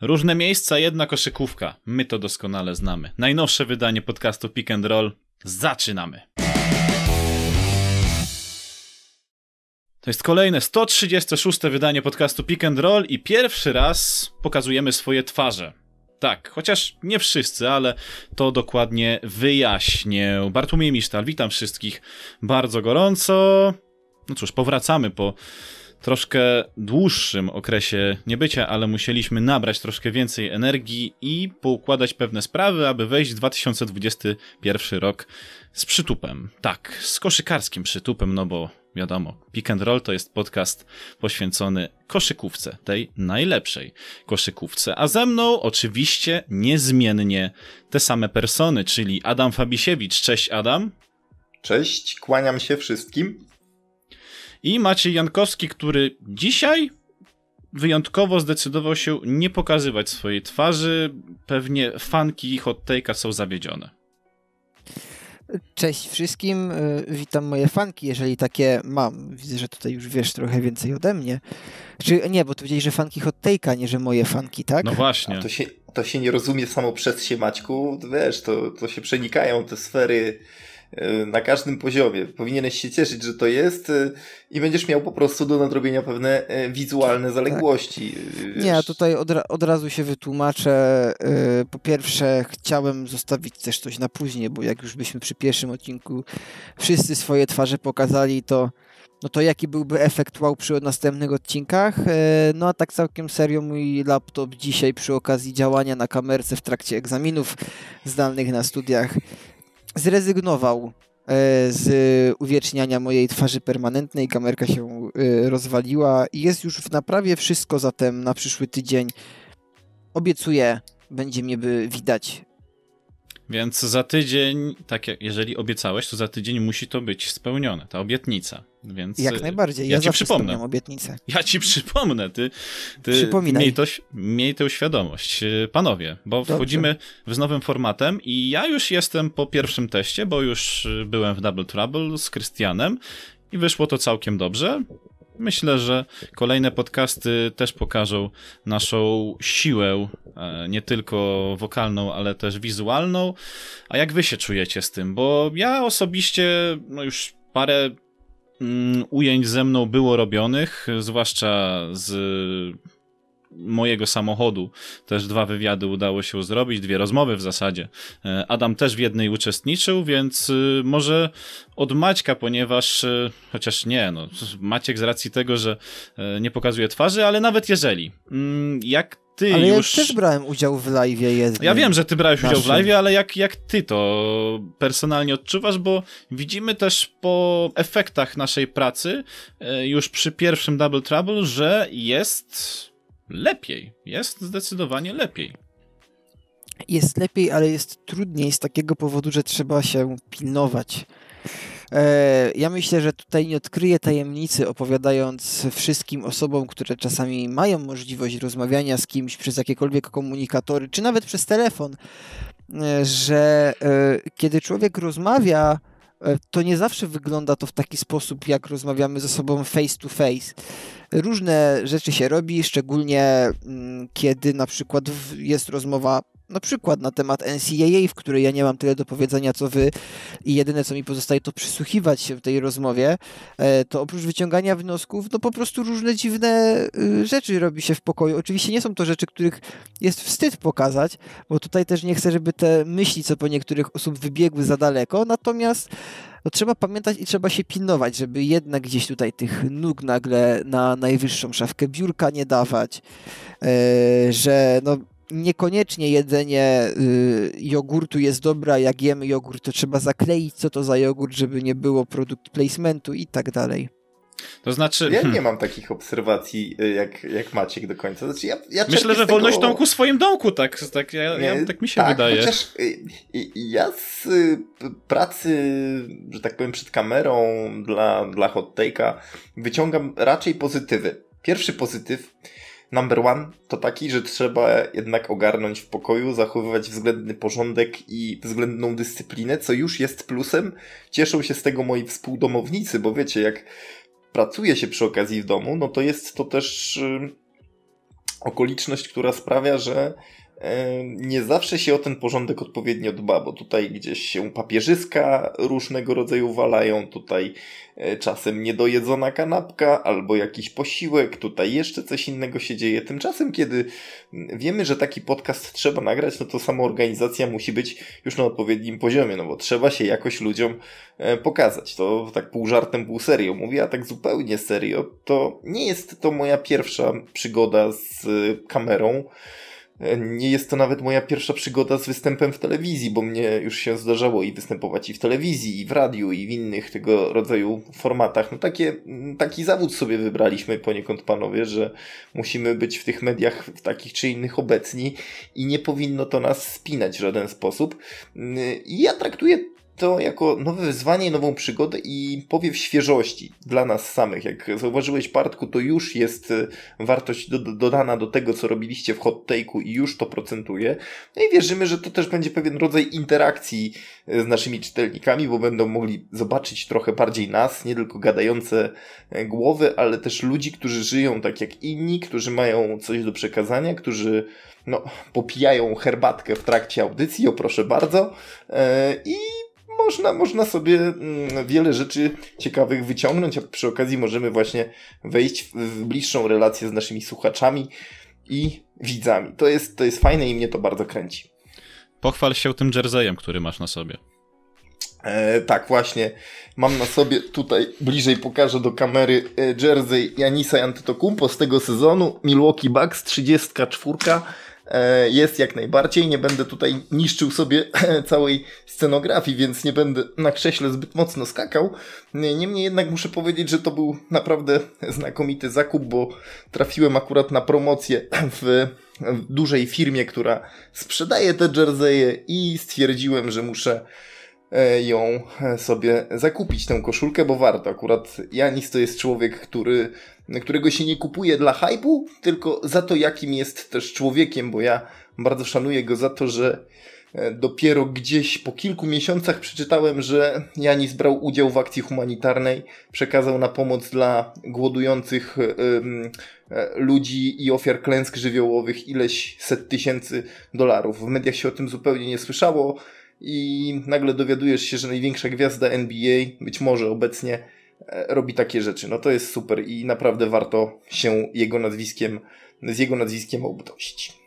Różne miejsca, jedna koszykówka. My to doskonale znamy. Najnowsze wydanie podcastu Pick and Roll. Zaczynamy. To jest kolejne 136 wydanie podcastu Pick and Roll i pierwszy raz pokazujemy swoje twarze. Tak, chociaż nie wszyscy, ale to dokładnie wyjaśnię. Bartłomiej Misztal, witam wszystkich bardzo gorąco. No cóż, powracamy po troszkę dłuższym okresie niebycia, ale musieliśmy nabrać troszkę więcej energii i poukładać pewne sprawy, aby wejść w 2021 rok z przytupem. Tak, z koszykarskim przytupem, no bo wiadomo, Pick and Roll to jest podcast poświęcony koszykówce, tej najlepszej koszykówce. A ze mną oczywiście niezmiennie te same persony, czyli Adam Fabisiewicz. Cześć Adam. Cześć, kłaniam się wszystkim. I Maciej Jankowski, który dzisiaj wyjątkowo zdecydował się nie pokazywać swojej twarzy. Pewnie fanki hot take'a są zawiedzione. Cześć wszystkim, y, witam moje fanki, jeżeli takie mam. Widzę, że tutaj już wiesz trochę więcej ode mnie. Czy nie, bo tu powiedzieli, że fanki hot take'a, nie że moje fanki, tak? No właśnie. A to się, to się nie rozumie samo przez się, Maćku. Wiesz, to, to się przenikają te sfery E, na każdym poziomie. Powinieneś się cieszyć, że to jest e, i będziesz miał po prostu do nadrobienia pewne e, wizualne zaległości. Tak. Nie, tutaj od, od razu się wytłumaczę. Po pierwsze, chciałem zostawić też coś na później, bo jak już byśmy przy pierwszym odcinku wszyscy swoje twarze pokazali, to no to jaki byłby efekt wow przy następnych odcinkach. No a tak całkiem serio mój laptop dzisiaj przy okazji działania na kamerce w trakcie egzaminów zdalnych na studiach zrezygnował e, z uwieczniania mojej twarzy permanentnej, kamerka się e, rozwaliła i jest już w naprawie. Wszystko, zatem na przyszły tydzień. Obiecuję, będzie mnie by widać. Więc za tydzień, tak jak jeżeli obiecałeś, to za tydzień musi to być spełnione, ta obietnica. Więc jak najbardziej. Ja, ja ci przypomnę. obietnicę. Ja ci przypomnę, ty, ty miej, to, miej tę świadomość. Panowie, bo Dobrze. wchodzimy z nowym formatem i ja już jestem po pierwszym teście, bo już byłem w Double Trouble z Krystianem i wyszło to całkiem dobrze. Myślę, że kolejne podcasty też pokażą naszą siłę, e, nie tylko wokalną, ale też wizualną. A jak wy się czujecie z tym? Bo ja osobiście no już parę ujęć ze mną było robionych, zwłaszcza z mojego samochodu też dwa wywiady udało się zrobić, dwie rozmowy w zasadzie. E, Adam też w jednej uczestniczył, więc y, może od Maćka, ponieważ y, chociaż nie, no Maciek z racji tego, że e, nie pokazuje twarzy, ale nawet jeżeli, mm, jak ty ale już... ja też brałem udział w live jednym. Ja wiem, że ty brałeś udział w live, ale jak, jak ty to personalnie odczuwasz, bo widzimy też po efektach naszej pracy e, już przy pierwszym Double Trouble, że jest lepiej. Jest zdecydowanie lepiej. Jest lepiej, ale jest trudniej z takiego powodu, że trzeba się pilnować. E, ja myślę, że tutaj nie odkryję tajemnicy, opowiadając wszystkim osobom, które czasami mają możliwość rozmawiania z kimś przez jakiekolwiek komunikatory, czy nawet przez telefon, e, że e, kiedy człowiek rozmawia, to nie zawsze wygląda to w taki sposób, jak rozmawiamy ze sobą face to face. Różne rzeczy się robi, szczególnie mm, kiedy na przykład jest rozmowa na przykład na temat NCAA, w której ja nie mam tyle do powiedzenia co wy i jedyne co mi pozostaje to przysłuchiwać się tej rozmowie, e, to oprócz wyciągania wniosków, no po prostu różne dziwne y, rzeczy robi się w pokoju. Oczywiście nie są to rzeczy, których jest wstyd pokazać, bo tutaj też nie chcę, żeby te myśli co po niektórych osób wybiegły za daleko, natomiast no trzeba pamiętać i trzeba się pilnować, żeby jednak gdzieś tutaj tych nóg nagle na najwyższą szafkę biurka nie dawać, e, że no niekoniecznie jedzenie y, jogurtu jest dobra, jak jemy jogurt, to trzeba zakleić, co to za jogurt, żeby nie było produkt placementu i tak dalej. To znaczy. Ja nie mam takich obserwacji y, jak, jak Maciek do końca. Znaczy ja, ja Myślę, że wolność tego... domku w swoim domku, tak, tak, ja, ja, tak mi się tak, wydaje. Chociaż y, ja z pracy, że tak powiem, przed kamerą dla, dla hot take'a wyciągam raczej pozytywy. Pierwszy pozytyw number one to taki, że trzeba jednak ogarnąć w pokoju, zachowywać względny porządek i względną dyscyplinę, co już jest plusem. Cieszą się z tego moi współdomownicy, bo wiecie, jak pracuje się przy okazji w domu, no to jest to też okoliczność, która sprawia, że nie zawsze się o ten porządek odpowiednio dba, bo tutaj gdzieś się papierzyska różnego rodzaju walają, tutaj e, czasem niedojedzona kanapka albo jakiś posiłek, tutaj jeszcze coś innego się dzieje. Tymczasem, kiedy wiemy, że taki podcast trzeba nagrać, no to sama organizacja musi być już na odpowiednim poziomie, no bo trzeba się jakoś ludziom e, pokazać. To tak pół żartem, pół serio mówię, a tak zupełnie serio, to nie jest to moja pierwsza przygoda z kamerą. Nie jest to nawet moja pierwsza przygoda z występem w telewizji, bo mnie już się zdarzało i występować i w telewizji, i w radiu, i w innych tego rodzaju formatach. No takie, taki zawód sobie wybraliśmy poniekąd panowie, że musimy być w tych mediach w takich czy innych obecni i nie powinno to nas spinać w żaden sposób. I ja traktuję to jako nowe wyzwanie, nową przygodę i powiew świeżości dla nas samych. Jak zauważyłeś, Partku, to już jest e, wartość do, do, dodana do tego, co robiliście w hot take'u i już to procentuje. No i wierzymy, że to też będzie pewien rodzaj interakcji e, z naszymi czytelnikami, bo będą mogli zobaczyć trochę bardziej nas, nie tylko gadające e, głowy, ale też ludzi, którzy żyją tak jak inni, którzy mają coś do przekazania, którzy no, popijają herbatkę w trakcie audycji, o proszę bardzo. I można, można sobie mm, wiele rzeczy ciekawych wyciągnąć, a przy okazji możemy właśnie wejść w bliższą relację z naszymi słuchaczami i widzami. To jest, to jest fajne i mnie to bardzo kręci. Pochwal się tym jerseyem, który masz na sobie. E, tak, właśnie. Mam na sobie tutaj, bliżej pokażę do kamery, e, jersey Janisa Antetokounmpo z tego sezonu. Milwaukee Bucks, 34. E, jest jak najbardziej. Nie będę tutaj niszczył sobie całej scenografii, więc nie będę na krześle zbyt mocno skakał. Niemniej jednak muszę powiedzieć, że to był naprawdę znakomity zakup, bo trafiłem akurat na promocję w dużej firmie, która sprzedaje te jerseje i stwierdziłem, że muszę E, ją e, sobie zakupić, tę koszulkę, bo warto. Akurat Janis to jest człowiek, który, którego się nie kupuje dla hypu, tylko za to, jakim jest też człowiekiem, bo ja bardzo szanuję go za to, że e, dopiero gdzieś po kilku miesiącach przeczytałem, że Janis brał udział w akcji humanitarnej, przekazał na pomoc dla głodujących ludzi i ofiar klęsk żywiołowych ileś set tysięcy dolarów. W mediach się o tym zupełnie nie słyszało i nagle dowiadujesz się, że największa gwiazda NBA, być może obecnie, e, robi takie rzeczy. No to jest super i naprawdę warto się jego nazwiskiem, z jego nazwiskiem obnosić.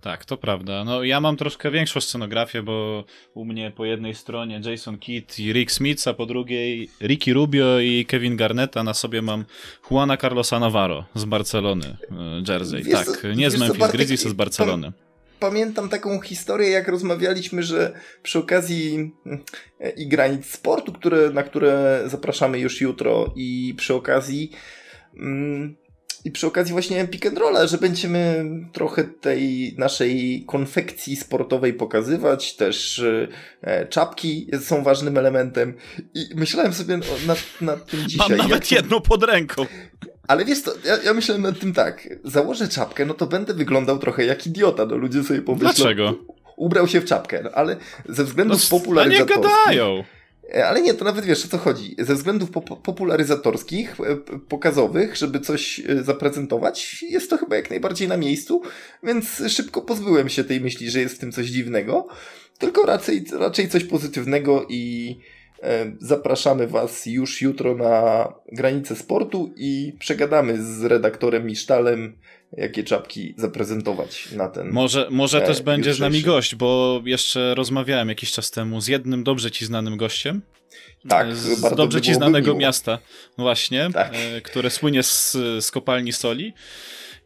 Tak, to prawda. No ja mam troszkę większą scenografię, bo u mnie po jednej stronie Jason Kidd i Rick Smith, a po drugiej Ricky Rubio i Kevin Garnett, a na sobie mam Juana Carlosa Navarro z Barcelony, e, jersey. Wiesz, tak, nie z Memphis Grizzlies, a z Barcelony pamiętam taką historię, jak rozmawialiśmy, że przy okazji mm, i granic sportu, które, na które zapraszamy już jutro i przy okazji mm, i przy okazji właśnie pick and rolla, że będziemy trochę tej naszej konfekcji sportowej pokazywać, też e, czapki są ważnym elementem i myślałem sobie nad, nad tym dzisiaj. Mam nawet to... jedną pod ręką. Ale wiesz co, ja, ja myślę nad tym tak, założę czapkę, no to będę wyglądał trochę jak idiota, no ludzie sobie pomyślą. Dlaczego? Ubrał się w czapkę, no, ale ze względów no, popularyzatorskich... nie gadają! E, ale nie, to nawet wiesz o co chodzi. Ze względów po popularyzatorskich, e, pokazowych, żeby coś e, zaprezentować, jest to chyba jak najbardziej na miejscu, więc szybko pozbyłem się tej myśli, że jest w tym coś dziwnego, tylko raczej, raczej coś pozytywnego i zapraszamy Was już jutro na granicę sportu i przegadamy z redaktorem Misztalem, jakie czapki zaprezentować na ten. Może, może e, też będzie z nami gość, bo jeszcze rozmawiałem jakiś czas temu z jednym dobrze ci znanym gościem. Tak, z bardzo dobrze ci znanego miło. miasta, właśnie, tak. e, które słynie z, z kopalni soli.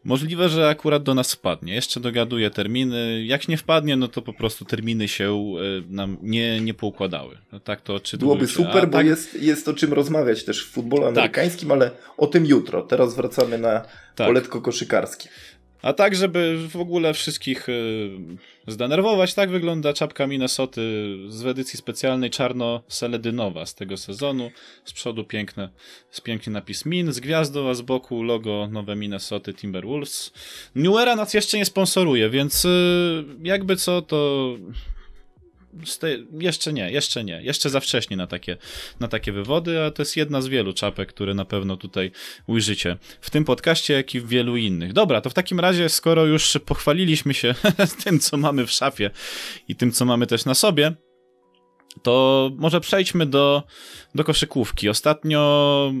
Możliwe, że akurat do nas wpadnie. Jeszcze dogaduję terminy. Jak nie wpadnie, no to po prostu terminy się e, nam nie, nie poukładały. No tak to czy Byłoby super, A, bo tak... jest, jest o czym rozmawiać też w futbolu tak. amerykańskim, tak. ale o tym jutro. Teraz wracamy na tak. poletko koszykarskie. A tak, żeby w ogóle wszystkich y, zdenerwować, tak wygląda czapka Minnesoty z edycji specjalnej czarno-seledynowa z tego sezonu. Z przodu piękne, z piękny napis Min, z gwiazdą, a z boku logo nowe Minnesoty Timberwolves. New Era nas jeszcze nie sponsoruje, więc y, jakby co, to jeszcze nie, jeszcze nie. Jeszcze za wcześnie na takie, na takie wywody, a to jest jedna z wielu czapek, które na pewno tutaj ujrzycie w tym podcaście, jak i w wielu innych. Dobra, to w takim razie, skoro już pochwaliliśmy się tym, co mamy w szafie i tym, co mamy też na sobie, to może przejdźmy do, do koszykówki. Ostatnio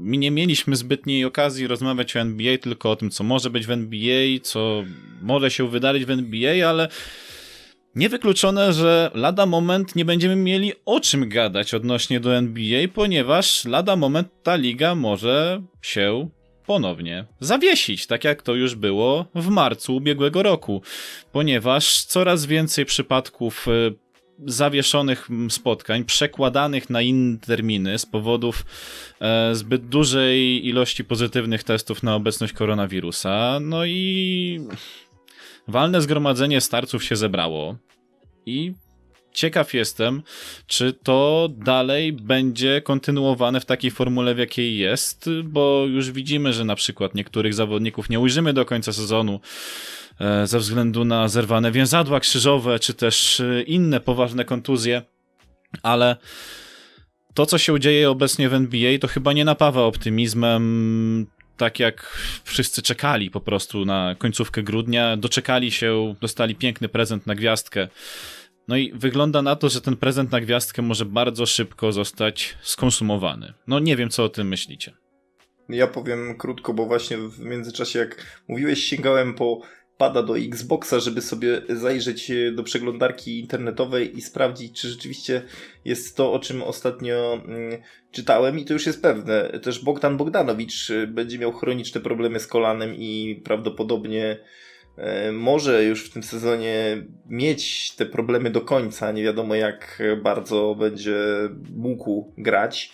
nie mieliśmy zbytniej okazji rozmawiać o NBA, tylko o tym, co może być w NBA, co może się wydarzyć w NBA, ale niewykluczone, że lada moment nie będziemy mieli o czym gadać odnośnie do NBA, ponieważ lada moment ta liga może się ponownie zawiesić, tak jak to już było w marcu ubiegłego roku, ponieważ coraz więcej przypadków y, zawieszonych spotkań, przekładanych na inne terminy z powodów e, zbyt dużej ilości pozytywnych testów na obecność koronawirusa. No i walne zgromadzenie starców się zebrało i ciekaw jestem, czy to dalej będzie kontynuowane w takiej formule, w jakiej jest, bo już widzimy, że na przykład niektórych zawodników nie ujrzymy do końca sezonu E, ze względu na zerwane więzadła krzyżowe, czy też e, inne poważne kontuzje, ale to, co się dzieje obecnie w NBA, to chyba nie napawa optymizmem, tak jak wszyscy czekali po prostu na końcówkę grudnia, doczekali się, dostali piękny prezent na gwiazdkę. No i wygląda na to, że ten prezent na gwiazdkę może bardzo szybko zostać skonsumowany. No nie wiem, co o tym myślicie. Ja powiem krótko, bo właśnie w międzyczasie, jak mówiłeś, sięgałem po pada do Xboxa, żeby sobie zajrzeć e, do przeglądarki internetowej i sprawdzić, czy rzeczywiście jest to, o czym ostatnio mm, czytałem i to już jest pewne. Też Bogdan Bogdanowicz e, będzie miał chroniczne problemy z kolanem i prawdopodobnie e, może już w tym sezonie mieć te problemy do końca. Nie wiadomo, jak bardzo będzie mógł grać.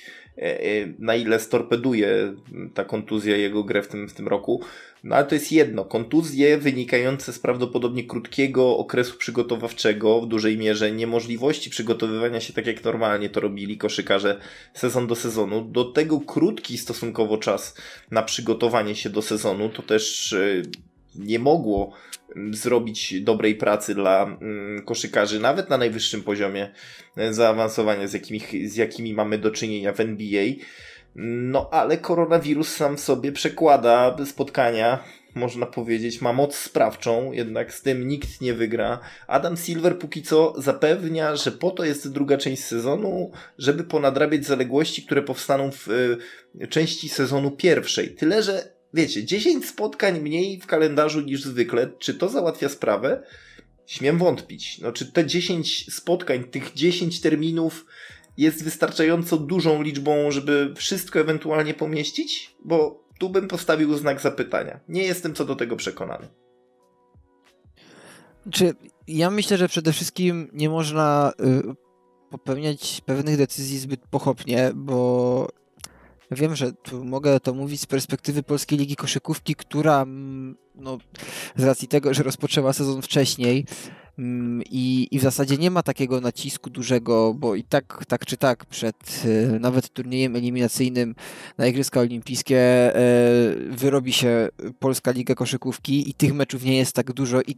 Na ile storpeduje ta kontuzja jego grę w tym, w tym roku. No ale to jest jedno. Kontuzje wynikające z prawdopodobnie krótkiego okresu przygotowawczego, w dużej mierze niemożliwości przygotowywania się tak jak normalnie to robili koszykarze sezon do sezonu. Do tego krótki stosunkowo czas na przygotowanie się do sezonu to też e, nie mogło zrobić dobrej pracy dla mm, koszykarzy, nawet na najwyższym poziomie e, zaawansowania, z jakimi, z jakimi mamy do czynienia w NBA. No ale koronawirus sam w sobie przekłada spotkania, można powiedzieć, ma moc sprawczą, jednak z tym nikt nie wygra. Adam Silver póki co zapewnia, że po to jest druga część sezonu, żeby ponadrabiać zaległości, które powstaną w y, części sezonu pierwszej. Tyle, że wiecie, 10 spotkań mniej w kalendarzu niż zwykle. Czy to załatwia sprawę? Śmiem wątpić. No, czy te 10 spotkań, tych 10 terminów jest wystarczająco dużą liczbą, żeby wszystko ewentualnie pomieścić? Bo tu bym postawił znak zapytania. Nie jestem co do tego przekonany. Czy ja myślę, że przede wszystkim nie można y, popełniać pewnych decyzji zbyt pochopnie, bo wiem, że tu mogę to mówić z perspektywy Polskiej Ligi Koszykówki, która mm, no, z racji tego, że rozpoczęła sezon wcześniej, I, I w zasadzie nie ma takiego nacisku dużego, bo i tak, tak czy tak, przed e, nawet turniejem eliminacyjnym na Igrzyska Olimpijskie e, wyrobi się Polska Liga Koszykówki i tych meczów nie jest tak dużo i,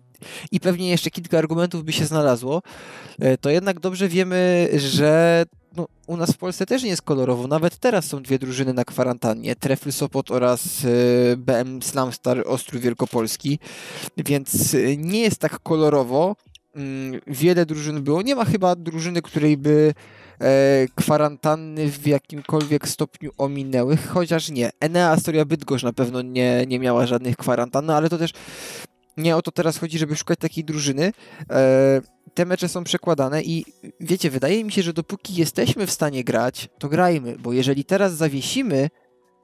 i pewnie jeszcze kilka argumentów by się znalazło, e, to jednak dobrze wiemy, że no, u nas w Polsce też nie jest kolorowo. Nawet teraz są dwie drużyny na kwarantannie. Trefl Sopot oraz BM Slamstar Ostrów Wielkopolski. Więc nie jest tak kolorowo. Mm, wiele drużyn było. Nie ma chyba drużyny, której by e, kwarantanny w jakimkolwiek stopniu ominęły, chociaż nie. Enea Astoria Bydgoszcz na pewno nie, nie miała żadnych kwarantan, no ale to też nie o to teraz chodzi, żeby szukać takiej drużyny. E, te mecze są przekładane i wiecie, wydaje mi się, że dopóki jesteśmy w stanie grać, to grajmy, bo jeżeli teraz zawiesimy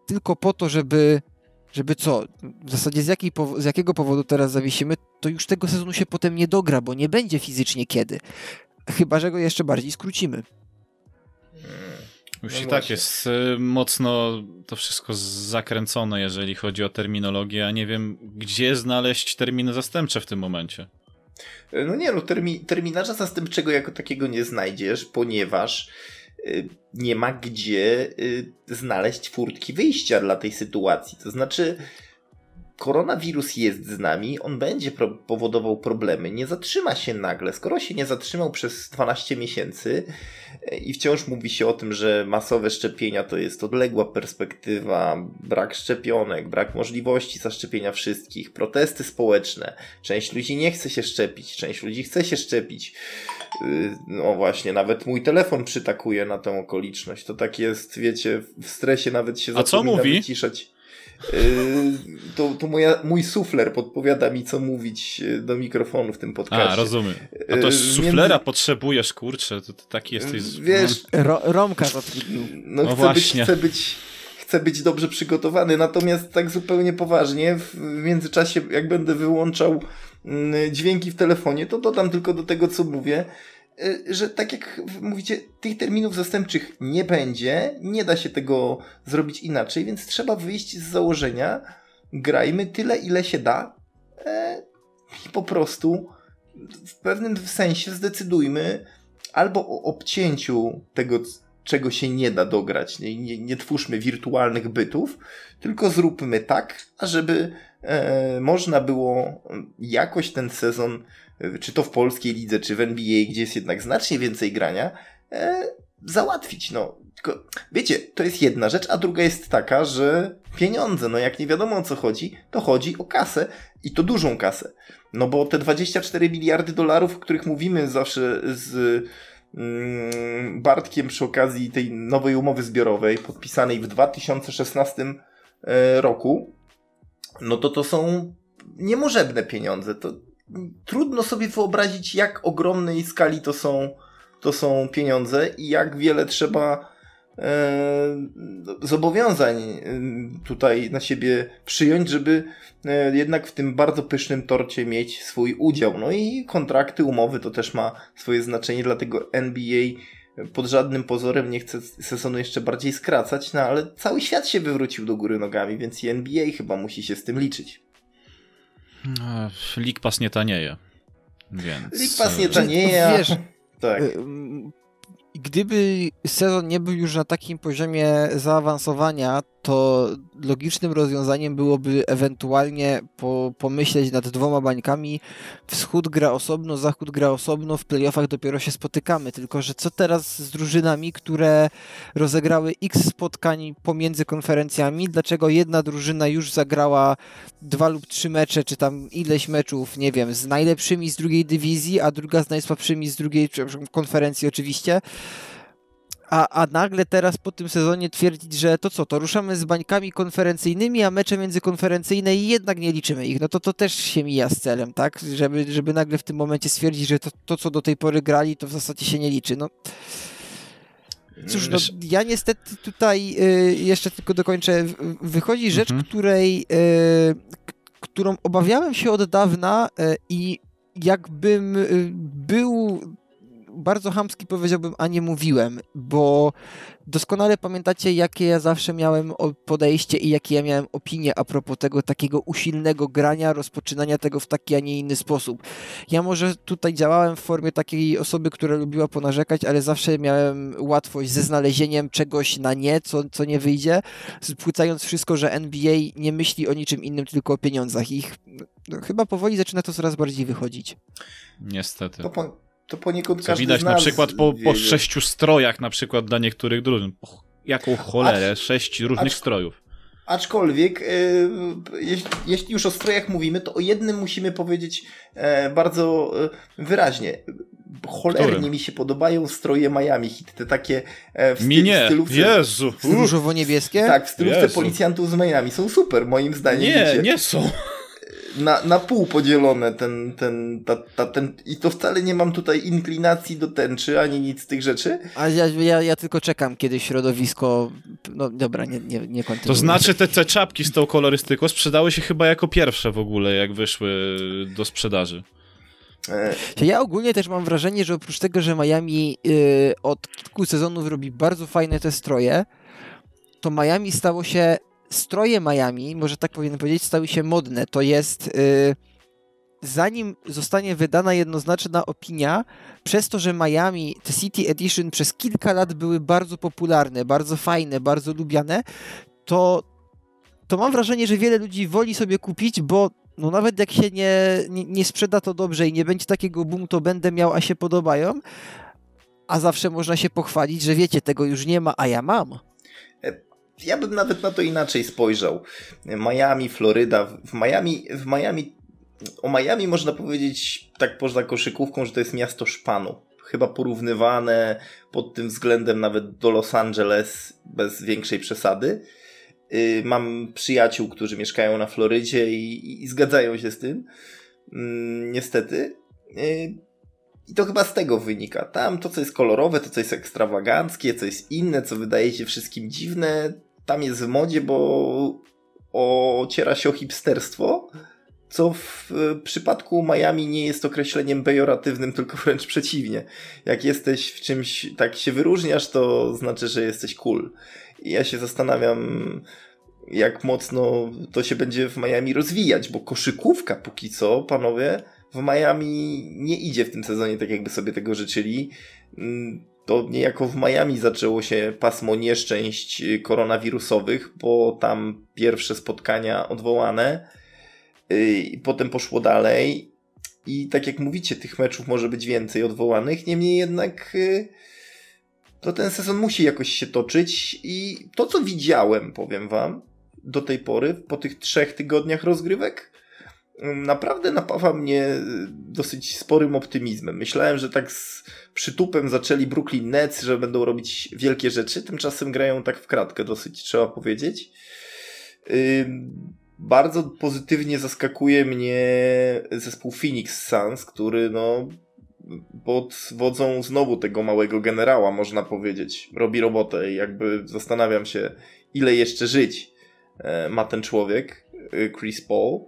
tylko po to, żeby żeby co, w zasadzie z, jakiej, z jakiego powodu teraz zawiesimy, to już tego sezonu się potem nie dogra, bo nie będzie fizycznie kiedy. Chyba, że go jeszcze bardziej skrócimy. Już no i tak jest y, mocno to wszystko zakręcone, jeżeli chodzi o terminologię, a nie wiem, gdzie znaleźć terminy zastępcze w tym momencie. No nie, no termi terminarza zastępczego jako takiego nie znajdziesz, ponieważ nie ma gdzie y, znaleźć furtki wyjścia dla tej sytuacji. To znaczy, koronawirus jest z nami, on będzie pro powodował problemy, nie zatrzyma się nagle. Skoro się nie zatrzymał przez 12 miesięcy e, i wciąż mówi się o tym, że masowe szczepienia to jest odległa perspektywa, brak szczepionek, brak możliwości zaszczepienia wszystkich, protesty społeczne, część ludzi nie chce się szczepić, część ludzi chce się szczepić. Y, no właśnie, nawet mój telefon przytakuje na tę okoliczność. To tak jest, wiecie, w stresie nawet się A co mówi? wyciszać. Y, to, to moja, mój sufler podpowiada mi, co mówić y, do mikrofonu w tym podcaście. A, rozumiem. A to suflera Między... potrzebujesz, kurczę, to, to taki jesteś... Wiesz... Ro, Romka to No, no chcę właśnie. Być, chcę być chcę być dobrze przygotowany, natomiast tak zupełnie poważnie, w międzyczasie jak będę wyłączał mm, dźwięki w telefonie, to dodam tylko do tego, co mówię, że tak jak mówicie, tych terminów zastępczych nie będzie, nie da się tego zrobić inaczej, więc trzeba wyjść z założenia, grajmy tyle, ile się da e, i po prostu w pewnym sensie zdecydujmy albo o obcięciu tego czego się nie da dograć. Nie, nie, nie twórzmy wirtualnych bytów, tylko zróbmy tak, ażeby e, można było jakoś ten sezon, czy to w polskiej lidze, czy w NBA, gdzie jest jednak znacznie więcej grania, e, załatwić. No. Tylko, wiecie, to jest jedna rzecz, a druga jest taka, że pieniądze, no jak nie wiadomo o co chodzi, to chodzi o kasę i to dużą kasę. No bo te 24 miliardy dolarów, o których mówimy zawsze z Mm, Bartkiem przy okazji tej nowej umowy zbiorowej podpisanej w 2016 e, roku, no to to są niemożebne pieniądze. To trudno sobie wyobrazić, jak ogromnej skali to są, to są pieniądze i jak wiele trzeba E, zobowiązań e, tutaj na siebie przyjąć, żeby e, jednak w tym bardzo pysznym torcie mieć swój udział. No i kontrakty, umowy to też ma swoje znaczenie, dlatego NBA pod żadnym pozorem nie chce sezonu jeszcze bardziej skracać, no ale cały świat się wywrócił do góry nogami, więc i NBA chyba musi się z tym liczyć. League Pass nie tanieje. Więc... League Pass nie tanieje. Wiesz, tak. Gdyby sezon nie był już na takim poziomie zaawansowania, to logicznym rozwiązaniem byłoby ewentualnie po, pomyśleć nad dwoma bańkami. Wschód gra osobno, zachód gra osobno, w playoffach dopiero się spotykamy. Tylko, że co teraz z drużynami, które rozegrały x spotkań pomiędzy konferencjami? Dlaczego jedna drużyna już zagrała dwa lub trzy mecze, czy tam ileś meczów, nie wiem, z najlepszymi z drugiej dywizji, a druga z najsłabszymi z drugiej konferencji oczywiście? A, a nagle teraz po tym sezonie twierdzić, że to co, to ruszamy z bańkami konferencyjnymi, a mecze międzykonferencyjne i jednak nie liczymy ich, no to to też się mija z celem, tak? Żeby, żeby nagle w tym momencie stwierdzić, że to, to co do tej pory grali, to w zasadzie się nie liczy. No. Cóż, no, ja niestety tutaj y, jeszcze tylko dokończę. Wychodzi rzecz, mhm. której, y, którą obawiałem się od dawna y, i jakbym y, był bardzo hamski powiedziałbym, a nie mówiłem, bo doskonale pamiętacie, jakie ja zawsze miałem podejście i jakie ja miałem opinie a propos tego takiego usilnego grania, rozpoczynania tego w taki, a nie inny sposób. Ja może tutaj działałem w formie takiej osoby, która lubiła ponarzekać, ale zawsze miałem łatwość ze znalezieniem czegoś na nie, co, co nie wyjdzie, spłycając wszystko, że NBA nie myśli o niczym innym, tylko o pieniądzach. Ich no, chyba powoli zaczyna to coraz bardziej wychodzić. Niestety. To, to poniekąd Co każdy widać na przykład po, po sześciu strojach na przykład dla niektórych drużyn. Jaką cholerę, acz, sześć różnych acz, strojów. Aczkolwiek, e, jeśli, jeśli, już o strojach mówimy, to o jednym musimy powiedzieć e, bardzo e, wyraźnie. Cholernie Którym? mi się podobają stroje Miami Heat, te takie w, styl, mi nie. w stylówce... Jezu! Różowo-niebieskie? Tak, w stylówce Jezu. policjantów z Miami. Są super, moim zdaniem. Nie, wiecie. nie są na, na pół podzielone ten, ten, ta, ta, ten, i to wcale nie mam tutaj inklinacji do tęczy, ani nic z tych rzeczy. A ja, ja, ja tylko czekam, kiedy środowisko, no dobra, nie, nie, nie kontynuuję. To znaczy te, te czapki z tą kolorystyką sprzedały się chyba jako pierwsze w ogóle, jak wyszły do sprzedaży. E, ja ogólnie też mam wrażenie, że oprócz tego, że Miami yy, od kilku sezonów robi bardzo fajne te stroje, to Miami stało się stroje Miami, może tak powinien powiedzieć, stały się modne. To jest. Yy, zanim zostanie wydana jednoznaczna opinia, przez to, że Miami, te City Edition przez kilka lat były bardzo popularne, bardzo fajne, bardzo lubiane, to to mam wrażenie, że wiele ludzi woli sobie kupić, bo no nawet jak się nie, nie, nie sprzeda to dobrze i nie będzie takiego boom, to będę miał, a się podobają, a zawsze można się pochwalić, że wiecie, tego już nie ma, a ja mam. Ja bym nawet na to inaczej spojrzał. Miami, Floryda. W Miami, w Miami o Miami można powiedzieć tak poza koszykówką, że to jest miasto szpanu. Chyba porównywane pod tym względem nawet do Los Angeles bez większej przesady. Y, mam przyjaciół, którzy mieszkają na Florydzie i, i zgadzają się z tym. Mm, niestety. Y, I to chyba z tego wynika. Tam to, co jest kolorowe, to, co jest ekstrawaganckie, co jest inne, co wydaje się wszystkim dziwne, tam jest w modzie, bo ociera się o hipsterstwo, co w przypadku Miami nie jest określeniem pejoratywnym, tylko wręcz przeciwnie. Jak jesteś w czymś, tak się wyróżniasz, to znaczy, że jesteś cool. I ja się zastanawiam, jak mocno to się będzie w Miami rozwijać, bo koszykówka póki co, panowie, w Miami nie idzie w tym sezonie tak, jakby sobie tego życzyli. To niejako w Miami zaczęło się pasmo nieszczęść koronawirusowych, bo tam pierwsze spotkania odwołane y, i potem poszło dalej. I tak jak mówicie, tych meczów może być więcej odwołanych, niemniej jednak y, to ten sezon musi jakoś się toczyć i to co widziałem, powiem wam, do tej pory, po tych trzech tygodniach rozgrywek, naprawdę napawa mnie dosyć sporym optymizmem. Myślałem, że tak z przytupem zaczęli Brooklyn Nets, że będą robić wielkie rzeczy, tymczasem grają tak w kratkę dosyć, trzeba powiedzieć. Bardzo pozytywnie zaskakuje mnie zespół Phoenix Suns, który no pod wodzą znowu tego małego generała, można powiedzieć, robi robotę i jakby zastanawiam się, ile jeszcze żyć e, ma ten człowiek, e, Chris Paul.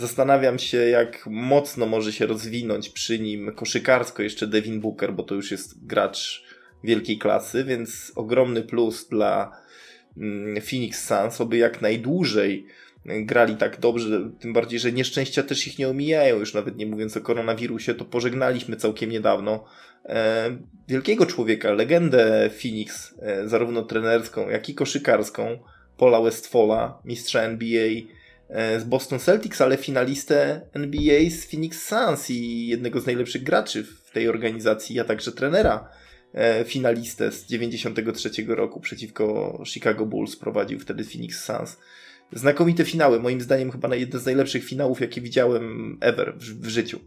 Zastanawiam się, jak mocno może się rozwinąć przy nim koszykarsko jeszcze Devin Booker, bo to już jest gracz wielkiej klasy, więc ogromny plus dla mm, Phoenix Suns, aby jak najdłużej grali tak dobrze, tym bardziej, że nieszczęścia też ich nie omijają, już nawet nie mówiąc o koronawirusie, to pożegnaliśmy całkiem niedawno e, wielkiego człowieka, legendę Phoenix, e, zarówno trenerską, jak i koszykarską, Paula Westfalla, mistrza NBA z Boston Celtics, ale finalistę NBA z Phoenix Suns i jednego z najlepszych graczy w tej organizacji, a także trenera e, finalistę z 93 roku przeciwko Chicago Bulls prowadził wtedy Phoenix Suns znakomite finały. Moim zdaniem chyba jedne z najlepszych finałów, jakie widziałem ever w, w życiu.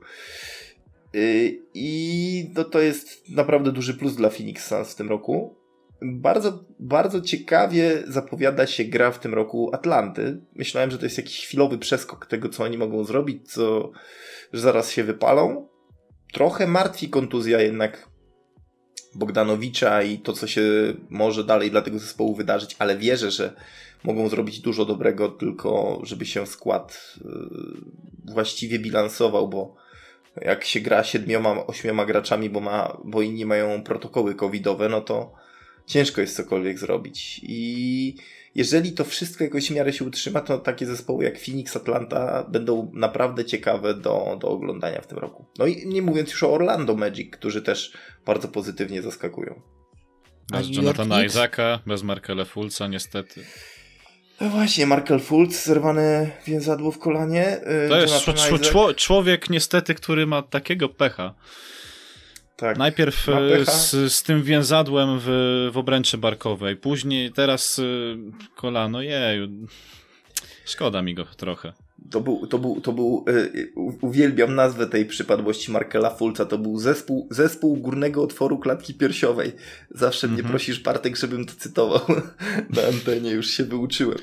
Y, I to, to jest naprawdę duży plus dla Phoenix Suns w tym roku. Bardzo, bardzo ciekawie zapowiada się gra w tym roku Atlanty. Myślałem, że to jest jakiś chwilowy przeskok tego, co oni mogą zrobić, co, że zaraz się wypalą. Trochę martwi kontuzja jednak Bogdanowicza i to, co się może dalej dla tego zespołu wydarzyć, ale wierzę, że mogą zrobić dużo dobrego, tylko żeby się skład y, właściwie bilansował, bo jak się gra siedmioma, ośmioma graczami, bo, ma, bo inni mają protokoły covidowe, no to ciężko jest cokolwiek zrobić. I jeżeli to wszystko jakoś w miarę się utrzyma, to takie zespoły jak Phoenix, Atlanta będą naprawdę ciekawe do, do oglądania w tym roku. No i nie mówiąc już o Orlando Magic, którzy też bardzo pozytywnie zaskakują. Bez Jonathana Isaaca, bez Markele Fulca niestety. No właśnie, Markel Fultz, zerwane więzadło w kolanie. Y, to jest czł człowiek niestety, który ma takiego pecha. Tak, Najpierw y, z, z, tym więzadłem w, w obręczy barkowej, później teraz y, kolano, jeju. Szkoda mi go trochę. To był, to był, to był yy, uwielbiam nazwę tej przypadłości Markela Fulca, to był zespół, zespół górnego otworu klatki piersiowej. Zawsze mm -hmm. mnie mhm. prosisz, Bartek, żebym to cytował na antenie, już się wyuczyłem.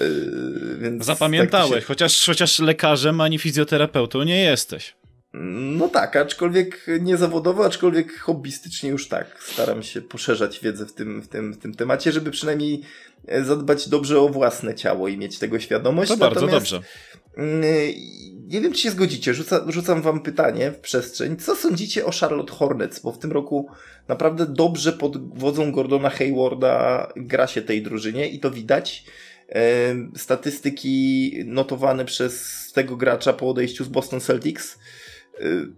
Yy, Zapamiętałeś, tak się... chociaż, chociaż lekarzem ani fizjoterapeutą nie jesteś. No tak, aczkolwiek nie zawodowo, aczkolwiek hobbystycznie już tak. Staram się poszerzać wiedzę w tym, w tym, w tym temacie, żeby przynajmniej e, zadbać dobrze o własne ciało i mieć tego świadomość. To bardzo dobrze. Mm, nie wiem, czy się zgodzicie. Rzuca, rzucam wam pytanie w przestrzeń. Co sądzicie o Charlotte Hornets? Bo w tym roku naprawdę dobrze pod wodzą Gordona Haywarda gra się tej drużynie i to widać. E, statystyki notowane przez tego gracza po odejściu z Boston Celtics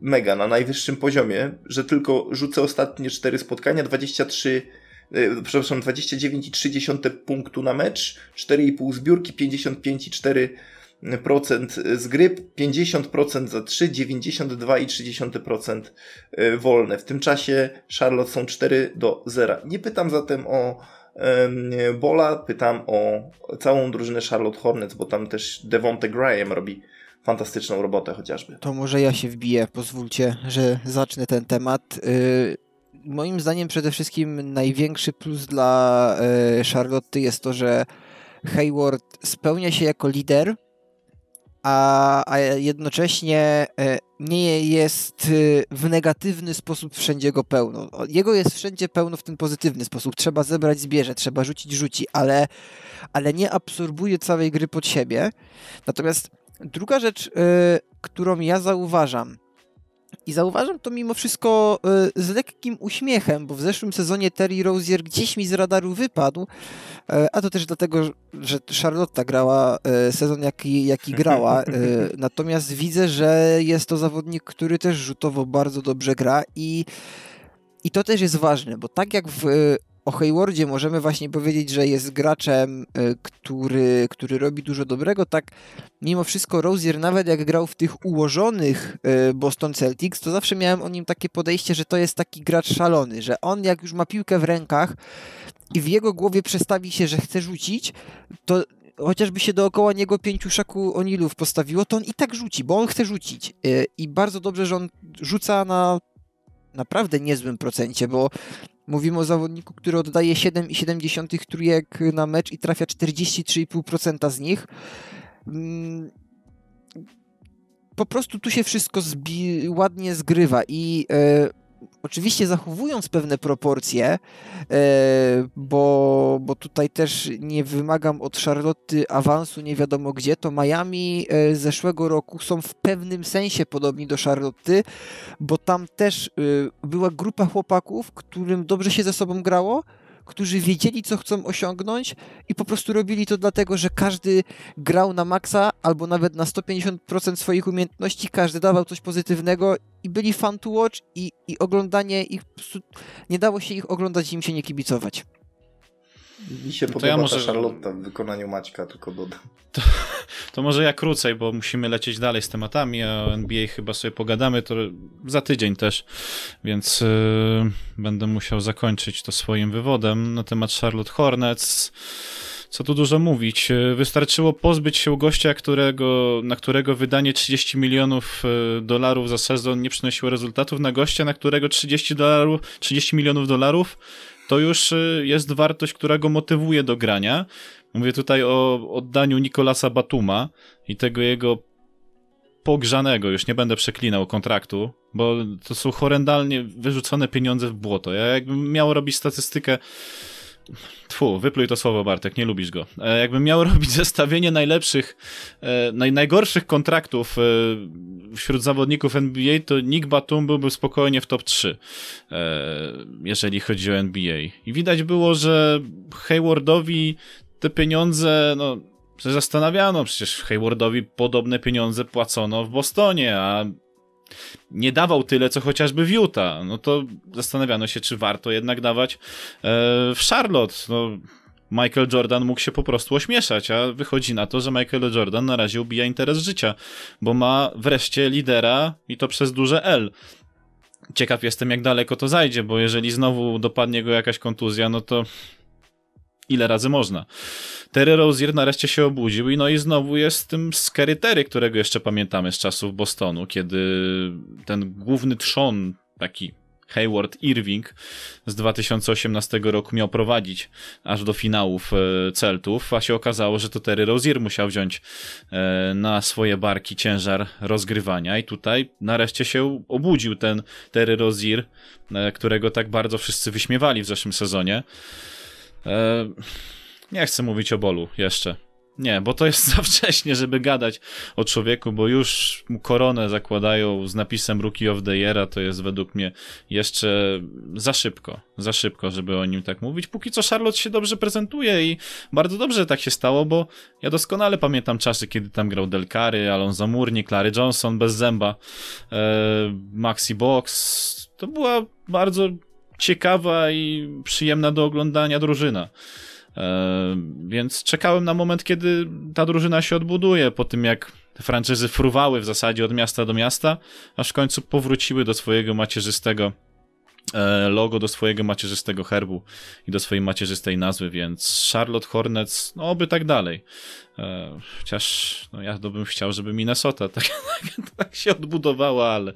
mega na najwyższym poziomie, że tylko rzucę ostatnie cztery spotkania, 23 e, przepraszam, 29,3 punktu na mecz, 4,5 zbiórki, 55,4% z gry, 50% za 3, 92,3% e, wolne. W tym czasie Charlotte są 4 do 0. Nie pytam zatem o Bola, pytam o całą drużynę Charlotte Hornets, bo tam też Devonte Graham robi fantastyczną robotę chociażby. To może ja się wbiję, pozwólcie, że zacznę ten temat. Y, moim zdaniem przede wszystkim największy plus dla y, Charlotte jest to, że Hayward spełnia się jako lider, a, a jednocześnie y, nie jest w negatywny sposób wszędzie go pełno. Jego jest wszędzie pełno w ten pozytywny sposób. Trzeba zebrać zbierze, trzeba rzucić, rzuci, ale, ale nie absorbuje całej gry pod siebie. Natomiast Druga rzecz, y, którą ja zauważam, i zauważam to mimo wszystko y, z lekkim uśmiechem, bo w zeszłym sezonie Terry Rozier gdzieś mi z radaru wypadł, y, a to też dlatego, że Charlotta grała sezon jaki, jaki grała. Natomiast widzę, że jest to zawodnik, który też rzutowo bardzo dobrze gra i, i to też jest ważne, bo tak jak w o Haywardzie możemy właśnie powiedzieć, że jest graczem, y, który, który robi dużo dobrego, tak mimo wszystko Rozier, nawet jak grał w tych ułożonych y, Boston Celtics, to zawsze miałem o nim takie podejście, że to jest taki gracz szalony, że on jak już ma piłkę w rękach i w jego głowie przestawi się, że chce rzucić, to chociażby się dookoła niego pięciu szaku Onilów postawiło, to on i tak rzuci, bo on chce rzucić. Y, I bardzo dobrze, że on rzuca na naprawdę niezłym procencie, bo Mówimy o zawodniku, który oddaje 7,7 trójek na mecz i trafia 43,5% z nich. Mm, po prostu tu się wszystko ładnie zgrywa i e, Oczywiście zachowując pewne proporcje, e, bo, bo tutaj też nie wymagam od Charlotte awansu nie wiadomo gdzie, to Miami e, z zeszłego roku są w pewnym sensie podobni do Charlotte, bo tam też e, była grupa chłopaków, którym dobrze się ze sobą grało, którzy wiedzieli, co chcą osiągnąć i po prostu robili to dlatego, że każdy grał na maksa albo nawet na 150% swoich umiejętności, każdy dawał coś pozytywnego i byli fan to watch i, i oglądanie ich, nie dało się ich oglądać i im się nie kibicować. Mi się no podoba ja może... ta Charlotte w wykonaniu Maćka, tylko dodam. To, to, może ja krócej, bo musimy lecieć dalej z tematami, a o NBA chyba sobie pogadamy to za tydzień też, więc yy, będę musiał zakończyć to swoim wywodem na temat Charlotte Hornets. Co tu dużo mówić. Wystarczyło pozbyć się gościa, którego, na którego wydanie 30 milionów y, dolarów za sezon nie przynosiło rezultatów, na gościa, na którego 30, dolarów, 30 milionów dolarów to już y, jest wartość, która go motywuje do grania. Mówię tutaj o oddaniu Nikolasa Batuma i tego jego pogrzanego, już nie będę przeklinał kontraktu, bo to są horrendalnie wyrzucone pieniądze w błoto. Ja jakbym miał robić statystykę Tfu, wypluj to słowo, Bartek, nie lubisz go. E, jakbym miał robić zestawienie najlepszych, e, naj, najgorszych kontraktów e, wśród zawodników NBA, to Nick Batum byłby spokojnie w top 3, e, jeżeli chodzi o NBA. I widać było, że Haywardowi te pieniądze, no, zastanawiano, przecież Haywardowi podobne pieniądze płacono w Bostonie, a nie dawał tyle, co chociażby w Utah, no to zastanawiano się, czy warto jednak dawać e, w Charlotte. No, Michael Jordan mógł się po prostu ośmieszać, a wychodzi na to, że Michael Jordan na razie ubija interes życia, bo ma wreszcie lidera i to przez duże L. Ciekaw jestem, jak daleko to zajdzie, bo jeżeli znowu dopadnie go jakaś kontuzja, no to ile razy można. Terry Rozier nareszcie się obudził i no i znowu jest tym Scary Terry, którego jeszcze pamiętamy z czasów Bostonu, kiedy ten główny trzon, taki Hayward Irving z 2018 roku miał prowadzić aż do finałów e, Celtów, a się okazało, że to Terry Rozier musiał wziąć e, na swoje barki ciężar rozgrywania i tutaj nareszcie się obudził ten Terry Rozier, e, którego tak bardzo wszyscy wyśmiewali w zeszłym sezonie. Nie chcę mówić o bolu jeszcze. Nie, bo to jest za wcześnie, żeby gadać o człowieku, bo już mu koronę zakładają z napisem Rookie of the Year, to jest według mnie jeszcze za szybko, za szybko, żeby o nim tak mówić. Póki co Charlotte się dobrze prezentuje i bardzo dobrze tak się stało, bo ja doskonale pamiętam czasy, kiedy tam grał Del Cary, Alonso Murni, Clary Johnson bez zęba, e, Maxi Box. To była bardzo ciekawa i przyjemna do oglądania drużyna. E, więc czekałem na moment, kiedy ta drużyna się odbuduje, po tym jak franczyzy fruwały w zasadzie od miasta do miasta, aż w końcu powróciły do swojego macierzystego e, logo, do swojego macierzystego herbu i do swojej macierzystej nazwy, więc Charlotte Hornets, no oby tak dalej. E, chociaż no, ja bym chciał, żeby Minnesota tak, tak, tak się odbudowała, ale,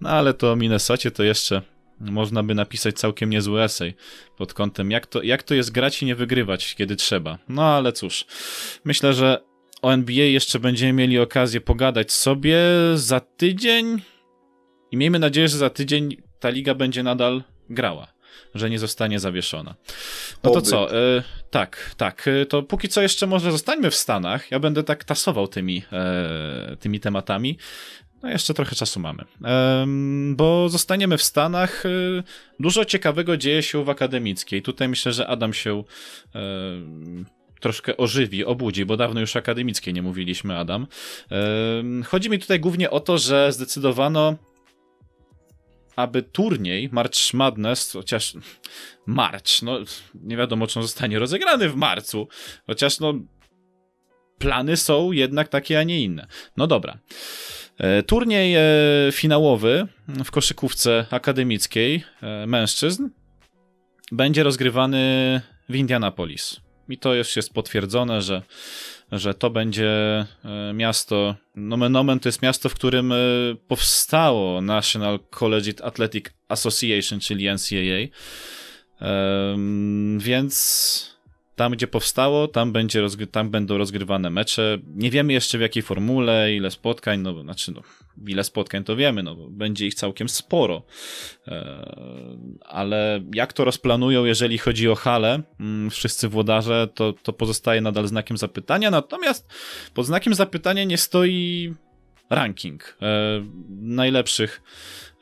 no, ale to o Minnesocie to jeszcze można by napisać całkiem niezły esej pod kątem, jak to, jak to jest grać i nie wygrywać, kiedy trzeba. No ale cóż, myślę, że o NBA jeszcze będziemy mieli okazję pogadać sobie za tydzień i miejmy nadzieję, że za tydzień ta liga będzie nadal grała że nie zostanie zawieszona. No to co? E, tak, tak. E, to póki co jeszcze może zostańmy w Stanach. Ja będę tak tasował tymi, e, tymi tematami. No jeszcze trochę czasu mamy. bo zostaniemy w Stanach. Y, dużo ciekawego dzieje się w akademickiej. Tutaj myślę, że Adam się troszkę ożywi, obudzi, bo dawno już akademickiej nie mówiliśmy, Adam. chodzi mi tutaj głównie o to, że zdecydowano aby turniej March Madness, chociaż March, no nie wiadomo, czy on zostanie rozegrany w marcu, chociaż no plany są jednak takie, a nie inne. No dobra. E, turniej e, finałowy w koszykówce akademickiej e, mężczyzn będzie rozgrywany w Indianapolis. I to już jest potwierdzone, że, że to będzie miasto, nomen omen to jest miasto, w którym powstało National Collegiate Athletic Association, czyli NCAA. Więc tam, gdzie powstało, tam, będzie tam będą rozgrywane mecze. Nie wiemy jeszcze w jakiej formule, ile spotkań, no znaczy, no, ile spotkań to wiemy, no, będzie ich całkiem sporo. E, ale jak to rozplanują, jeżeli chodzi o halę, mm, wszyscy włodarze, to, to pozostaje nadal znakiem zapytania. Natomiast pod znakiem zapytania nie stoi ranking e, najlepszych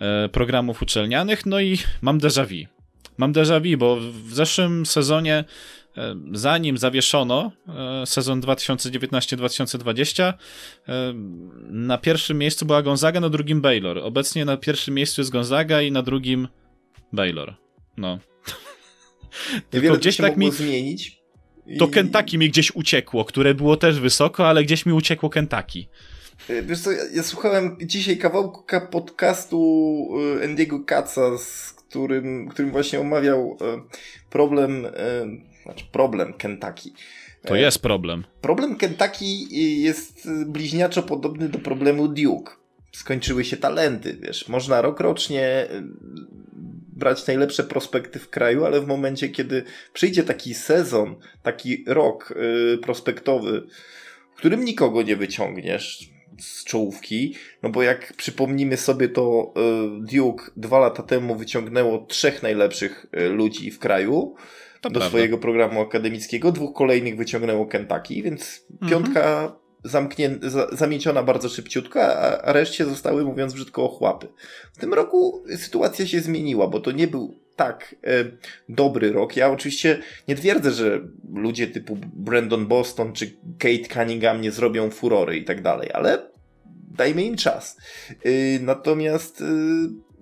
e, programów uczelnianych, no i mam déjà vu. Mam déjà vu, bo w zeszłym sezonie zanim zawieszono e, sezon 2019-2020, e, na pierwszym miejscu była Gonzaga, na drugim Baylor. Obecnie na pierwszym miejscu jest Gonzaga i na drugim Baylor. No. Tylko gdzieś tak mi zmienić. To Kentucky mi gdzieś uciekło, które było też wysoko, ale gdzieś mi uciekło Kentucky. Wiesz co, ja, ja słuchałem dzisiaj kawałku podcastu Andiego Katza, z którym, którym właśnie omawiał problem znaczy problem Kentucky. To jest problem. Problem Kentucky jest bliźniaczo podobny do problemu Duke. Skończyły się talenty, wiesz. Można rok rocznie y, brać najlepsze prospekty w kraju, ale w momencie, kiedy przyjdzie taki sezon, taki rok prospektowy, w którym nikogo nie wyciągniesz z czołówki, no bo jak przypomnimy sobie, to Duke dwa lata temu wyciągnęło trzech najlepszych ludzi w kraju, do prawda. swojego programu akademickiego. Dwóch kolejnych wyciągnęło Kentucky, więc mhm. piątka zamknięta, zamieciona bardzo szybciutko, a, a reszcie zostały, mówiąc brzydko, ochłapy. W tym roku sytuacja się zmieniła, bo to nie był tak e, dobry rok. Ja oczywiście nie twierdzę, że ludzie typu Brandon Boston czy Kate Cunningham nie zrobią furory i tak dalej, ale dajmy im czas. E, natomiast e,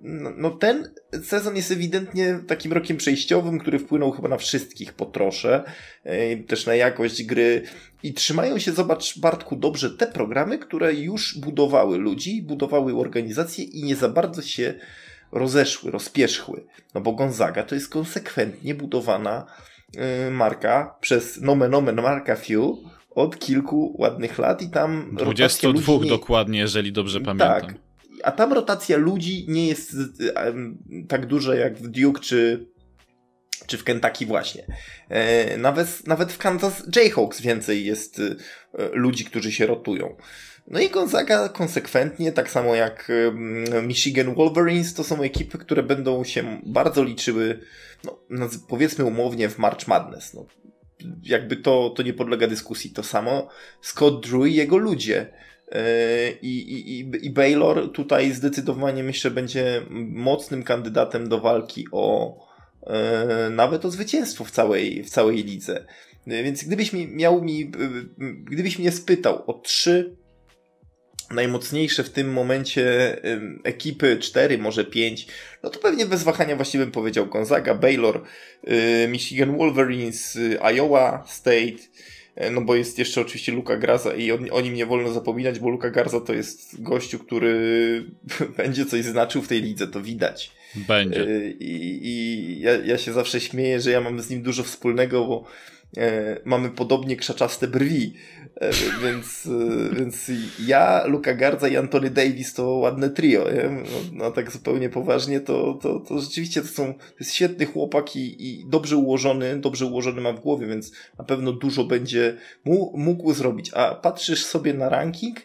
no, no, ten sezon jest ewidentnie takim rokiem przejściowym, który wpłynął chyba na wszystkich po trosze, yy, też na jakość gry. I trzymają się, zobacz Bartku, dobrze te programy, które już budowały ludzi, budowały organizacje i nie za bardzo się rozeszły, rozpierzchły. No bo Gonzaga to jest konsekwentnie budowana yy, marka przez nomen omen marka Few od kilku ładnych lat i tam 22 ludzi... dokładnie, jeżeli dobrze pamiętam. Tak a tam rotacja ludzi nie jest tak duża jak w Duke czy, czy w Kentucky właśnie. E, nawet, nawet w Kansas Jayhawks więcej jest e, ludzi, którzy się rotują. No i Gonzaga konsekwentnie, tak samo jak Michigan Wolverines, to są ekipy, które będą się bardzo liczyły, no, powiedzmy umownie, w March Madness. No, jakby to, to nie podlega dyskusji. To samo Scott Drew i jego ludzie. I, i, I Baylor tutaj zdecydowanie myślę będzie mocnym kandydatem do walki o e, nawet o zwycięstwo w całej, w całej lidze. Więc gdybyś mi miał mi, gdybyś mnie spytał o trzy najmocniejsze w tym momencie ekipy, cztery, może pięć, no to pewnie bez wahania właściwie bym powiedział Gonzaga, Baylor, y, Michigan Wolverines, Iowa State, e, no bo jest jeszcze oczywiście Luka Garza i o, o, nim nie wolno zapominać, bo Luka Garza to jest gościu, który będzie coś znaczył w tej lidze, to widać. Będzie. E, I, i ja, ja się zawsze śmieję, że ja mam z nim dużo wspólnego, bo e, mamy podobnie krzaczaste brwi, e, więc, e, więc ja, Luka Garza i Antony Davis to ładne trio. No, no, tak zupełnie poważnie, to, to, to rzeczywiście to są to jest świetny chłopak i, i dobrze ułożony, dobrze ułożony ma w głowie, więc na pewno dużo będzie mu, mógł zrobić. A patrzysz sobie na ranking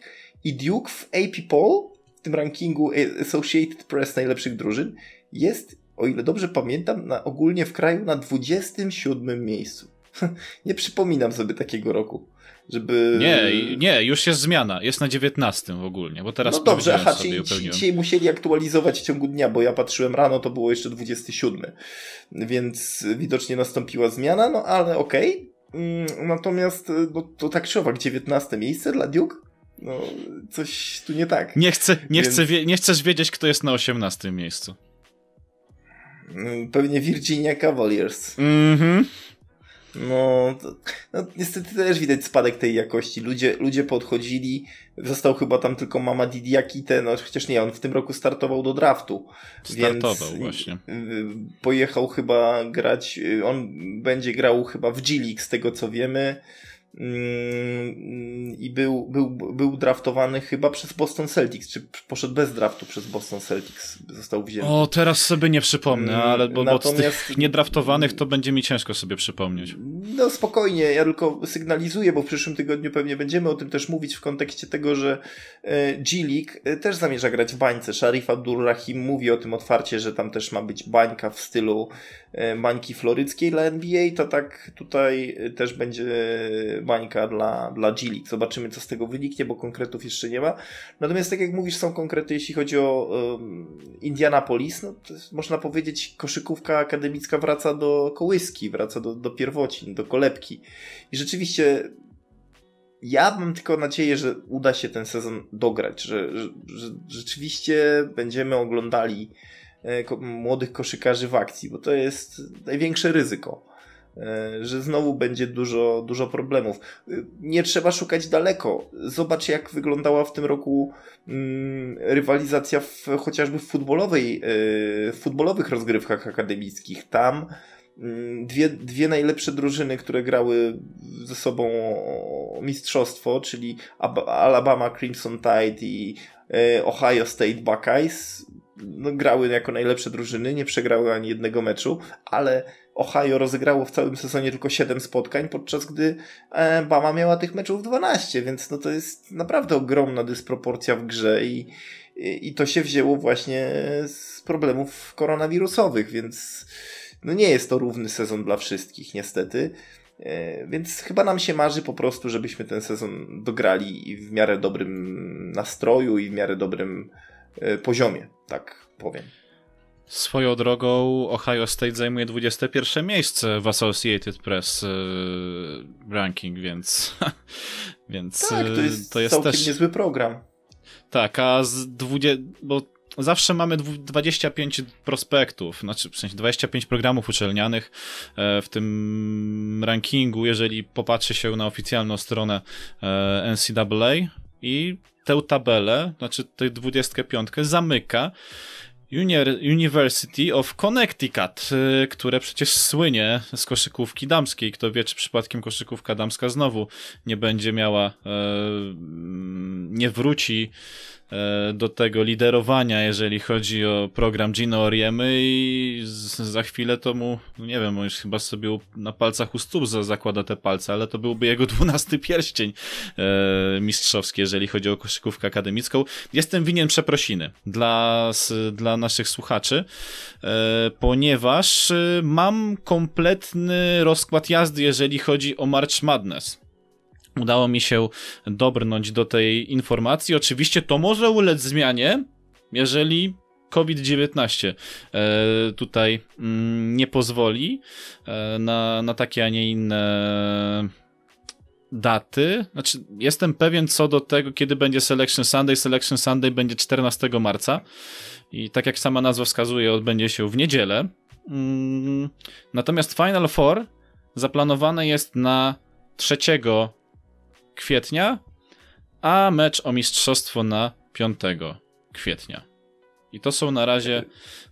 i Duke w AP Poll, w tym rankingu Associated Press najlepszych drużyn, jest, o ile dobrze pamiętam, na, ogólnie w kraju na 27 miejscu. nie przypominam sobie takiego roku. Żeby... Nie, nie, już jest zmiana. Jest na 19 w ogóle, bo teraz No dobrze, aha, czyli dzisiaj musieli aktualizować w ciągu dnia, bo ja patrzyłem rano, to było jeszcze 27. Więc widocznie nastąpiła zmiana, no ale okej. Okay. Mm, natomiast no, to tak czy owak, 19 miejsce dla Duke? No, coś tu nie tak. Nie, chcę, nie, Więc... chcę nie chcesz wiedzieć, kto jest na 18 miejscu. Mm, pewnie Virginia Cavaliers. Mhm. No, no, niestety też widać spadek tej jakości. Ludzie, ludzie podchodzili, został chyba tam tylko Mama Didiakite, no chociaż nie, on w tym roku startował do draftu. Startował więc właśnie. Y, pojechał chyba grać, y, on będzie grał chyba w G-League z tego co wiemy. Mm, i był, był, był draftowany chyba przez Boston Celtics, czy poszedł bez draftu przez Boston Celtics, został wzięty. O, teraz sobie nie przypomnę, mm, ale bo, Natomiast... bo z tych niedraftowanych to będzie mi ciężko sobie przypomnieć. No spokojnie, ja tylko sygnalizuję, bo w przyszłym tygodniu pewnie będziemy o tym też mówić w kontekście tego, że e, G-League e, też zamierza grać w bańce. Sharif Abdul-Rahim mówi o tym otwarcie, że tam też ma być bańka w stylu bańki floryckiej dla NBA, to tak tutaj też będzie bańka dla, dla G-League. Zobaczymy, co z tego wyniknie, bo konkretów jeszcze nie ma. Natomiast, tak jak mówisz, są konkrety, jeśli chodzi o um, Indianapolis. No, można powiedzieć, koszykówka akademicka wraca do kołyski, wraca do, do pierwocin, do kolebki. I rzeczywiście ja mam tylko nadzieję, że uda się ten sezon dograć, że, że, że rzeczywiście będziemy oglądali e, młodych koszykarzy w akcji, bo to jest największe ryzyko. E, że znowu będzie dużo, dużo problemów. E, nie trzeba szukać daleko. Zobacz, jak wyglądała w tym roku mm, rywalizacja w, chociażby w futbolowej, e, w futbolowych rozgrywkach akademickich. Tam mm, dwie, dwie najlepsze drużyny, które grały ze sobą mistrzostwo, czyli Alabama Crimson Tide i Ohio State Buckeyes, no, grały jako najlepsze drużyny, nie przegrały ani jednego meczu, ale Ohio rozegrało w całym sezonie tylko 7 spotkań, podczas gdy e, Bama miała tych meczów 12, więc no to jest naprawdę ogromna dysproporcja w grze i, i, i to się wzięło właśnie z problemów koronawirusowych, więc no nie jest to równy sezon dla wszystkich niestety. E, więc chyba nam się marzy po prostu, żebyśmy ten sezon dograli w miarę dobrym nastroju i w miarę dobrym poziomie, tak powiem. Swoją drogą Ohio State zajmuje 21 miejsce w Associated Press yy, ranking, więc więc tak, to jest, to jest całkiem też niezły program. Tak, a z 20, bo zawsze mamy 25 prospektów, znaczy w sensie 25 programów uczelnianych e, w tym rankingu, jeżeli popatrzy się na oficjalną stronę e, NCAA i tę tabelę, znaczy tę 25 zamyka University of Connecticut, y, które przecież słynie z koszykówki damskiej. Kto wie, czy przypadkiem koszykówka damska znowu nie będzie miała, e, nie wróci do tego liderowania, jeżeli chodzi o program Gino Oriemy i za chwilę to mu, nie wiem, on już chyba sobie na palcach u stóp zakłada te palce, ale to byłby jego dwunasty pierścień e, mistrzowski, jeżeli chodzi o koszykówkę akademicką. Jestem winien przeprosiny dla, dla naszych słuchaczy, e, ponieważ e, mam kompletny rozkład jazdy, jeżeli chodzi o March Madness udało mi się dobrnąć do tej informacji. Oczywiście to może ulec zmianie, jeżeli COVID-19 e, tutaj mm, nie pozwoli e, na, na takie, a nie inne daty, znaczy jestem pewien co do tego, kiedy będzie Selection Sunday. Selection Sunday będzie 14 marca i tak jak sama nazwa wskazuje, odbędzie się w niedzielę. Mm, natomiast Final Four zaplanowane jest na 3 kwietnia, a mecz o mistrzostwo na 5 kwietnia. I to są na razie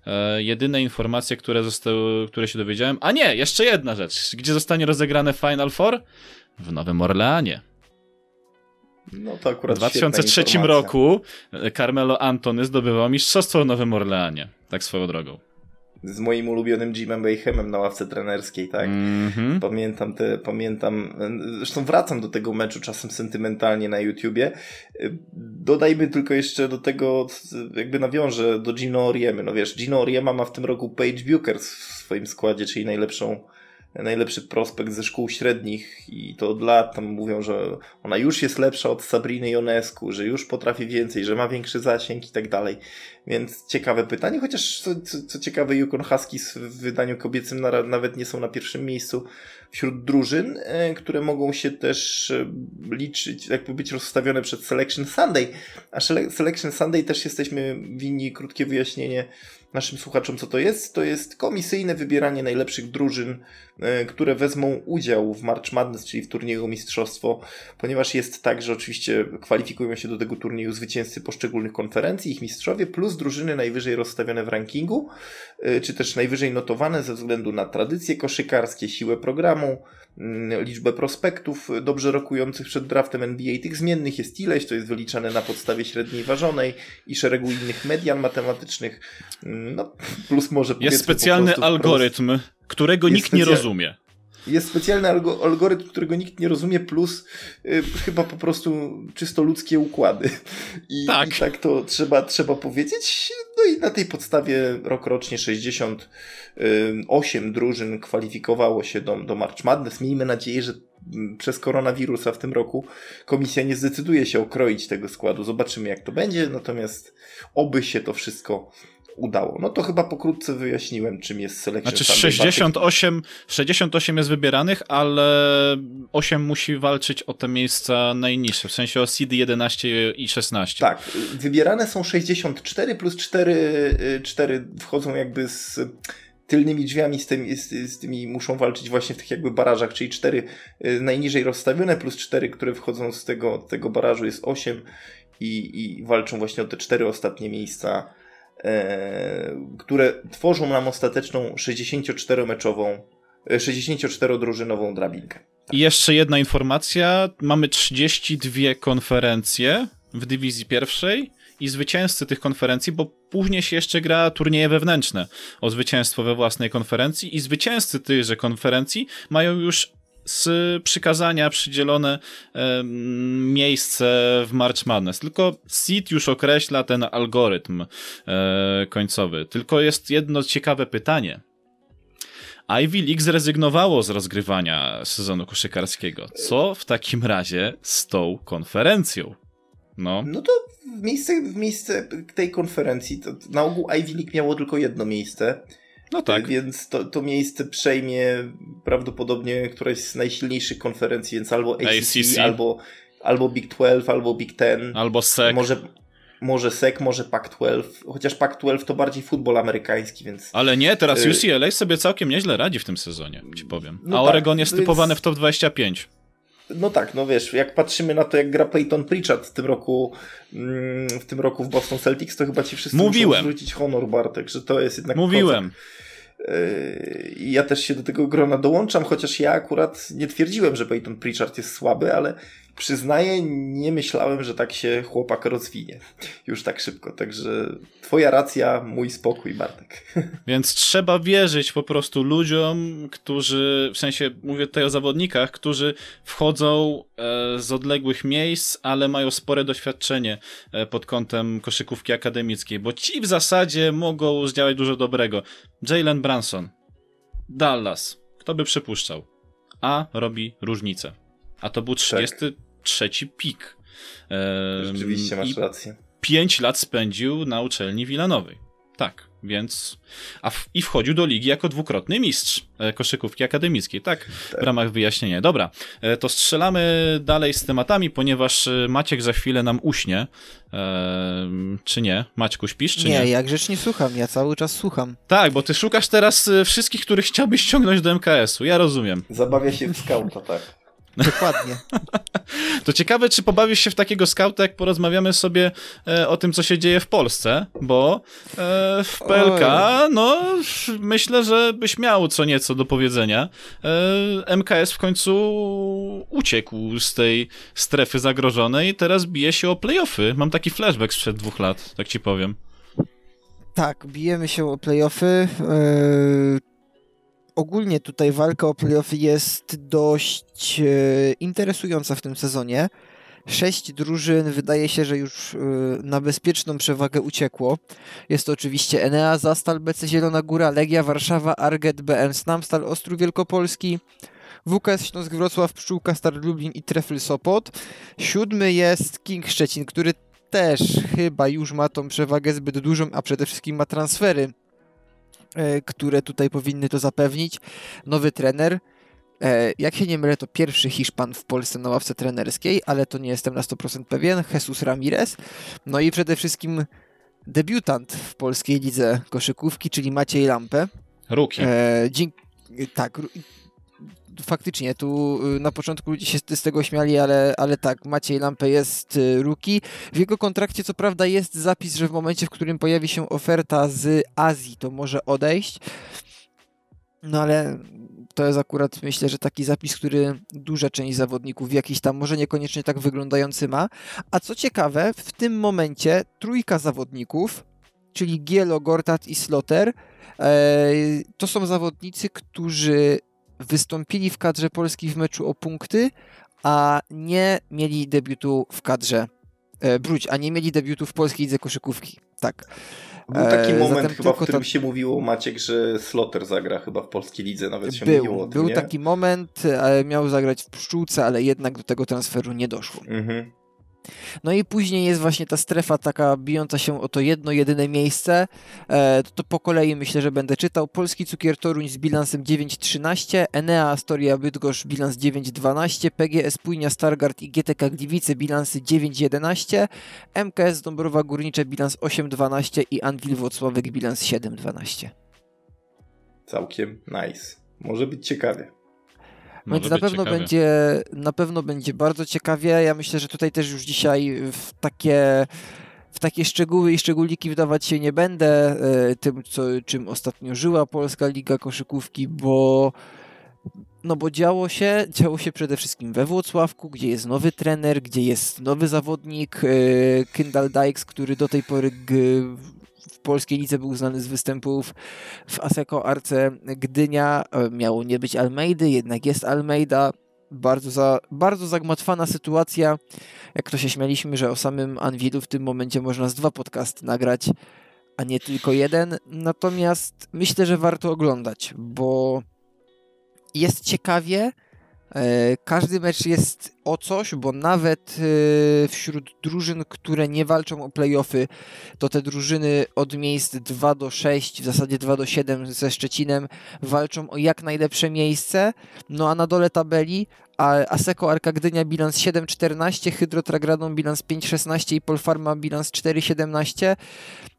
e, jedyne informacje, które, zostały, które się dowiedziałem. A nie, jeszcze jedna rzecz. Gdzie zostanie rozegrane Final Four? W Nowym Orleanie. No to akurat W 2003 roku Carmelo Antony zdobywał mistrzostwo w Nowym Orleanie. Tak swoją drogą z moim ulubionym Jimem Bayhemem na ławce trenerskiej, tak? Mm -hmm. Pamiętam te, pamiętam, zresztą wracam do tego meczu czasem sentymentalnie na YouTubie. Dodajmy tylko jeszcze do tego, jakby nawiążę do Gino Oriemy. No wiesz, Gino Oriema ma w tym roku Paige Bucher w swoim składzie, czyli najlepszą najlepszy prospekt ze szkół średnich i to od lat tam mówią, że ona już jest lepsza od Sabriny Jonesku, że już potrafi więcej, że ma większy zasięg i tak dalej. Więc ciekawe pytanie, chociaż co, co, co ciekawe Yukon Huskies w wydaniu kobiecym na, nawet nie są na pierwszym miejscu wśród drużyn, e, które mogą się też e, liczyć, jakby być rozstawione przed Selection Sunday. A Selection Sunday też jesteśmy winni krótkie wyjaśnienie naszym słuchaczom, co to jest. To jest komisyjne wybieranie najlepszych drużyn, e, które wezmą udział w March Madness, czyli w turnieju mistrzostwo, ponieważ jest tak, że oczywiście kwalifikują się do tego turnieju zwycięzcy poszczególnych konferencji, ich mistrzowie, plus drużyny najwyżej rozstawione w rankingu, czy też najwyżej notowane ze względu na tradycje koszykarskie, siłę programu, Mm, liczbę prospektów dobrze rokujących przed draftem NBA. Tych zmiennych jest ileś, to jest wyliczane na podstawie średniej ważonej i szeregu innych median matematycznych. Mm, no, plus może Jest specjalny algorytm, którego nikt nie rozumie. Jest specjalny algorytm, którego nikt nie rozumie, plus y, chyba po prostu czysto ludzkie układy. I tak, i tak to trzeba, trzeba powiedzieć. No i na tej podstawie rok rocznie 68 drużyn kwalifikowało się do, do March Madness. Miejmy nadzieję, że mm, przez koronawirusa w tym roku komisja nie zdecyduje się okroić tego składu. Zobaczymy jak to będzie, natomiast oby się to wszystko udało. No to chyba pokrótce wyjaśniłem, czym jest Selection Znaczy 68, 68 jest wybieranych, ale 8 musi walczyć o te miejsca najniższe, w sensie o seed 11 i 16. Tak, wybierane są 64 plus 4, 4 wchodzą jakby z tylnymi drzwiami z tymi, z, z, tymi muszą walczyć właśnie w tych jakby barażach, czyli cztery y, najniżej rozstawione plus cztery, które wchodzą z tego, tego barażu jest 8 i, i walczą właśnie o te cztery ostatnie miejsca które tworzą nam ostateczną 64-meczową, 64-drużynową e, drabinkę. I jeszcze jedna informacja. Mamy 32 konferencje w dywizji pierwszej i zwycięzcy tych konferencji, bo później się jeszcze gra turnieje wewnętrzne o zwycięstwo we własnej konferencji i zwycięzcy tychże konferencji mają już z przykazania przydzielone miejsce w March Madness. Tylko Seed już określa ten algorytm e, końcowy. Tylko jest jedno ciekawe pytanie. Ivy League zrezygnowało z rozgrywania sezonu koszykarskiego. Co w takim razie z tą konferencją? No, no to w miejsce, w miejsce tej konferencji, to na ogół Ivy League miało tylko jedno miejsce. No tak. Więc to, to miejsce przejmie prawdopodobnie któraś z najsilniejszych konferencji, więc albo ACC, ACC. albo, albo Big 12, albo Big Ten. Albo SEC. Może, może SEC, może Pac-12, chociaż Pac-12 to bardziej futbol amerykański, więc... Ale nie, teraz y- UCLA sobie całkiem nieźle radzi w tym sezonie, ci powiem. No A tak, Oregon jest typowany w top 25. No tak, no wiesz, jak patrzymy na to, jak gra Peyton Pritchard w tym roku mm, w tym roku w Boston Celtics, to chyba ci wszyscy Mówiłem. muszą zwrócić honor, Bartek, że to jest jednak Mówiłem. Kozak. I ja też się do tego grona dołączam, chociaż ja akurat nie twierdziłem, że Peyton Pritchard jest słaby, ale przyznaję, nie myślałem, że tak się chłopak rozwinie już tak szybko. Także twoja racja, mój spokój, Bartek. Więc trzeba wierzyć po prostu ludziom, którzy, w sensie mówię tutaj o zawodnikach, którzy wchodzą e, z odległych miejsc, ale mają spore doświadczenie e, pod kątem koszykówki akademickiej, bo ci w zasadzie mogą zdziałać dużo dobrego. Jalen Branson, Dallas, kto by przypuszczał? A robi różnicę. A to był 33 tak. Pik. Ehm, Rzeczywiście masz rację. 5 lat spędził na uczelni Wilanowej. Tak, więc a w, i wchodził do ligi jako dwukrotny mistrz e, koszykówki akademickiej, tak? tak? W ramach wyjaśnienia. Dobra, e, to strzelamy dalej z tematami, ponieważ e, Maciek za chwilę nam uśnie. E, czy nie? Maćku, śpisz, czy nie? Nie, ja grzecznie słucham, ja cały czas słucham. Tak, bo ty szukasz teraz wszystkich, których chciałbyś ściągnąć do MKS-u, ja rozumiem. Zabawia się w skauta, tak. Dokładnie. To ciekawe, czy pobawisz się w takiego skauta, jak porozmawiamy sobie e, o tym, co się dzieje w Polsce, bo e, w PLK, Oj. no, myślę, że byś miał co nieco do powiedzenia. E, MKS w końcu uciekł z tej strefy zagrożonej, teraz bije się o playoffy. Mam taki flashback sprzed dwóch lat, tak ci powiem. Tak, bijemy się o playoffy. E, ogólnie tutaj walka o playoffy jest dość e, interesująca w tym sezonie. Sześć drużyn wydaje się, że już e, na bezpieczną przewagę uciekło. Jest to oczywiście Enea, Zastal, BC Zielona Góra, Legia Warszawa, Arget, BM Snamstal, Ostrów Wielkopolski, WKS Śląsk Wrocław, Pszczółka, Star Lublin i Trefl Sopot. Siódmy jest King Szczecin, który też chyba już ma tą przewagę zbyt dużą, a przede wszystkim ma transfery które tutaj powinny to zapewnić. Nowy trener. E, jak się nie mylę, to pierwszy Hiszpan w Polsce na ławce trenerskiej, ale to nie jestem na 100% pewien. Jesus Ramirez. No i przede wszystkim debiutant w polskiej lidze koszykówki, czyli Maciej Lampę. Ruki. E, tak, faktycznie, tu y, na początku ludzie się z tego śmiali, ale, ale tak, Maciej Lampę jest y, ruki. W jego kontrakcie co prawda jest zapis, że w momencie, w którym pojawi się oferta z Azji, to może odejść. No ale to jest akurat myślę, że taki zapis, który duża część zawodników jakiś tam, może niekoniecznie tak wyglądający ma. A co ciekawe, w tym momencie trójka zawodników, czyli Gielo, Gortat i Sloter, e, to są zawodnicy, którzy wystąpili w kadrze Polski w meczu o punkty, a nie mieli debiutu w kadrze e, Bruć, a nie mieli debiutu w polskiej lidze koszykówki. Tak. Był taki e, moment chyba, w którym to... się mówiło, Maciek, że Slotter zagra chyba w polskiej lidze, nawet się był, mówiło o tym, Był nie? taki moment, e, miał zagrać w Pszczółce, ale jednak do tego transferu nie doszło. Mhm. No i później jest właśnie ta strefa taka bijąca się o to jedno, jedyne miejsce. E, to, to, po kolei myślę, że będę czytał. Polski Cukier Toruń z bilansem 9-13, Enea Astoria Bydgoszcz bilans 9-12, PGS Płynia Stargard i GTK Gliwice bilansy 9-11, MKS Dąbrowa Górnicze bilans 8-12 i Anwil Włocławek bilans 7-12. Całkiem nice. Może być ciekawie. Więc na pewno będzie na pewno będzie bardzo ciekawie. Ja myślę, że tutaj też już dzisiaj w takie w takie szczegóły i szczególiki wdawać się nie będę e, tym, co, czym ostatnio żyła Polska Liga Koszykówki, bo no bo działo się, działo się przede wszystkim we Włocławku, gdzie jest nowy trener, gdzie jest nowy zawodnik, e, Kendall Dykes, który do tej pory w polskiej lidze był znany z występów w Aseko Arce Gdynia. Miało nie być Almeidy, jednak jest Almeida. Bardzo, za, bardzo zagmatwana sytuacja. Jak to się śmialiśmy, że o samym Anwilu w tym momencie można z dwa podcasty nagrać, a nie tylko jeden. Natomiast myślę, że warto oglądać, bo jest ciekawie. E, każdy mecz jest o coś, bo nawet e, wśród drużyn, które nie walczą o playoffy, to te drużyny od miejsc 2 do 6, w zasadzie 2 do 7 ze Szczecinem walczą o jak najlepsze miejsce. No a na dole tabeli Aseko Arka Gdynia bilans 7,14, Hydrotragradą bilans 5,16 i Polfarma bilans 4,17.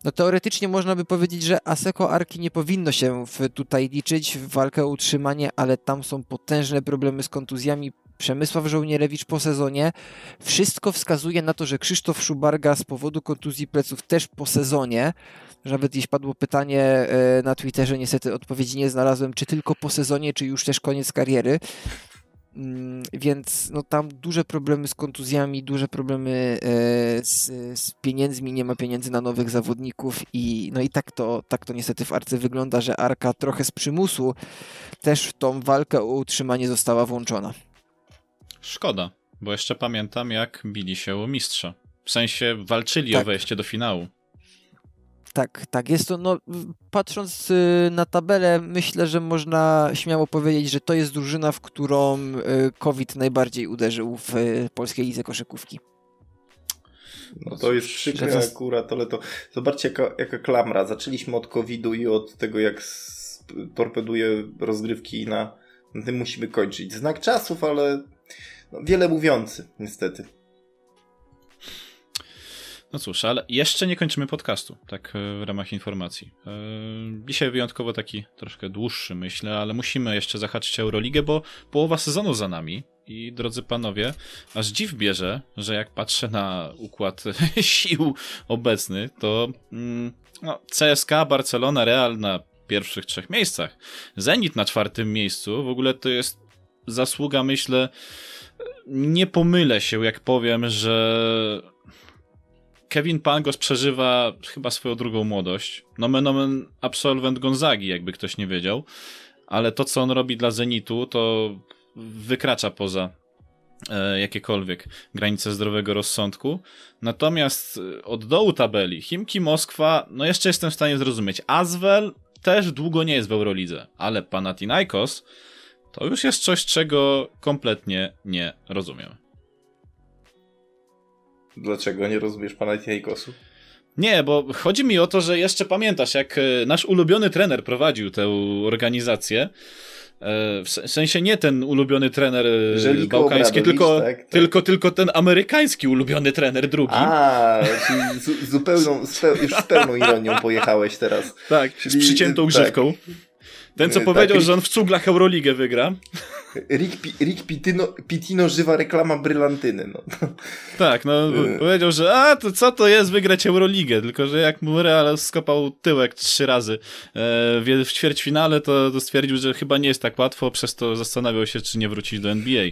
No teoretycznie można by powiedzieć, że Aseko Arki nie powinno się tutaj liczyć w walkę o utrzymanie, ale tam są potężne problemy z kontuzjami. Przemysław Żołnierewicz po sezonie. Wszystko wskazuje na to, że Krzysztof Szubarga z powodu kontuzji pleców też po sezonie. Nawet gdzieś padło pytanie e, na Twitterze, niestety odpowiedzi nie znalazłem, czy tylko po sezonie, czy już też koniec kariery. Mm, więc no, tam duże problemy z kontuzjami, duże problemy e, z, z, pieniędzmi, nie ma pieniędzy na nowych zawodników i no i tak to, tak to niestety w Arce wygląda, że Arka trochę z przymusu też w tą walkę o utrzymanie została włączona. Szkoda, bo jeszcze pamiętam jak bili się o mistrza. W sensie walczyli tak. o wejście do finału. Tak, tak. Jest to, no, patrząc y, na tabelę, myślę, że można śmiało powiedzieć, że to jest drużyna, w którą y, COVID najbardziej uderzył w y, polskiej lidze koszykówki. No to jest przykre to... akurat, ale to zobaczcie jaka, jaka klamra. Zaczęliśmy od COVID-u i od tego jak torpeduje rozgrywki na, na tym musimy kończyć. Znak czasów, ale no, wiele mówiący niestety. No cóż, ale jeszcze nie kończymy podcastu, tak e, w ramach informacji. E, dzisiaj wyjątkowo taki troszkę dłuższy, myślę, ale musimy jeszcze zahaczyć Euroligę, bo połowa sezonu za nami. I drodzy panowie, aż dziw bierze, że jak patrzę na układ sił obecny, to mm, no, CSK, Barcelona, Real na pierwszych trzech miejscach. Zenit na czwartym miejscu. W ogóle to jest zasługa, myślę, nie pomylę się, jak powiem, że Kevin Pangos przeżywa chyba swoją drugą młodość. Nomen omen absolwent Gonzagi, jakby ktoś nie wiedział. Ale to, co on robi dla Zenitu, to wykracza poza e, jakiekolwiek granice zdrowego rozsądku. Natomiast e, od dołu tabeli Chimki Moskwa, no jeszcze jestem w stanie zrozumieć. Azwel też długo nie jest w Eurolidze, ale Panathinaikos to już jest coś, czego kompletnie nie rozumiem. Dlaczego nie rozumiesz Panathinaikosu? Nie, bo chodzi mi o to, że jeszcze pamiętasz, jak e, nasz ulubiony trener prowadził tę organizację. E, w sensie nie ten ulubiony trener e, Żeliko bałkański, tylko, tak, tak. tylko, tylko ten amerykański ulubiony trener drugi. A, czyli z, zupełną, już z pełną ironią pojechałeś teraz. Tak, czyli, z przyciętą grzywką. Tak. Ten, co tak, powiedział, że on w cuglach Euroligę wygra. Rick, Rick Pitino, Pitino żywa reklama brylantyny. No. Tak, no y. powiedział, że a to co to jest wygrać Euroligę, tylko że jak mu Real skopał tyłek trzy razy e, w ćwierćfinale, to, to stwierdził, że chyba nie jest tak łatwo, przez to zastanawiał się, czy nie wrócić do NBA.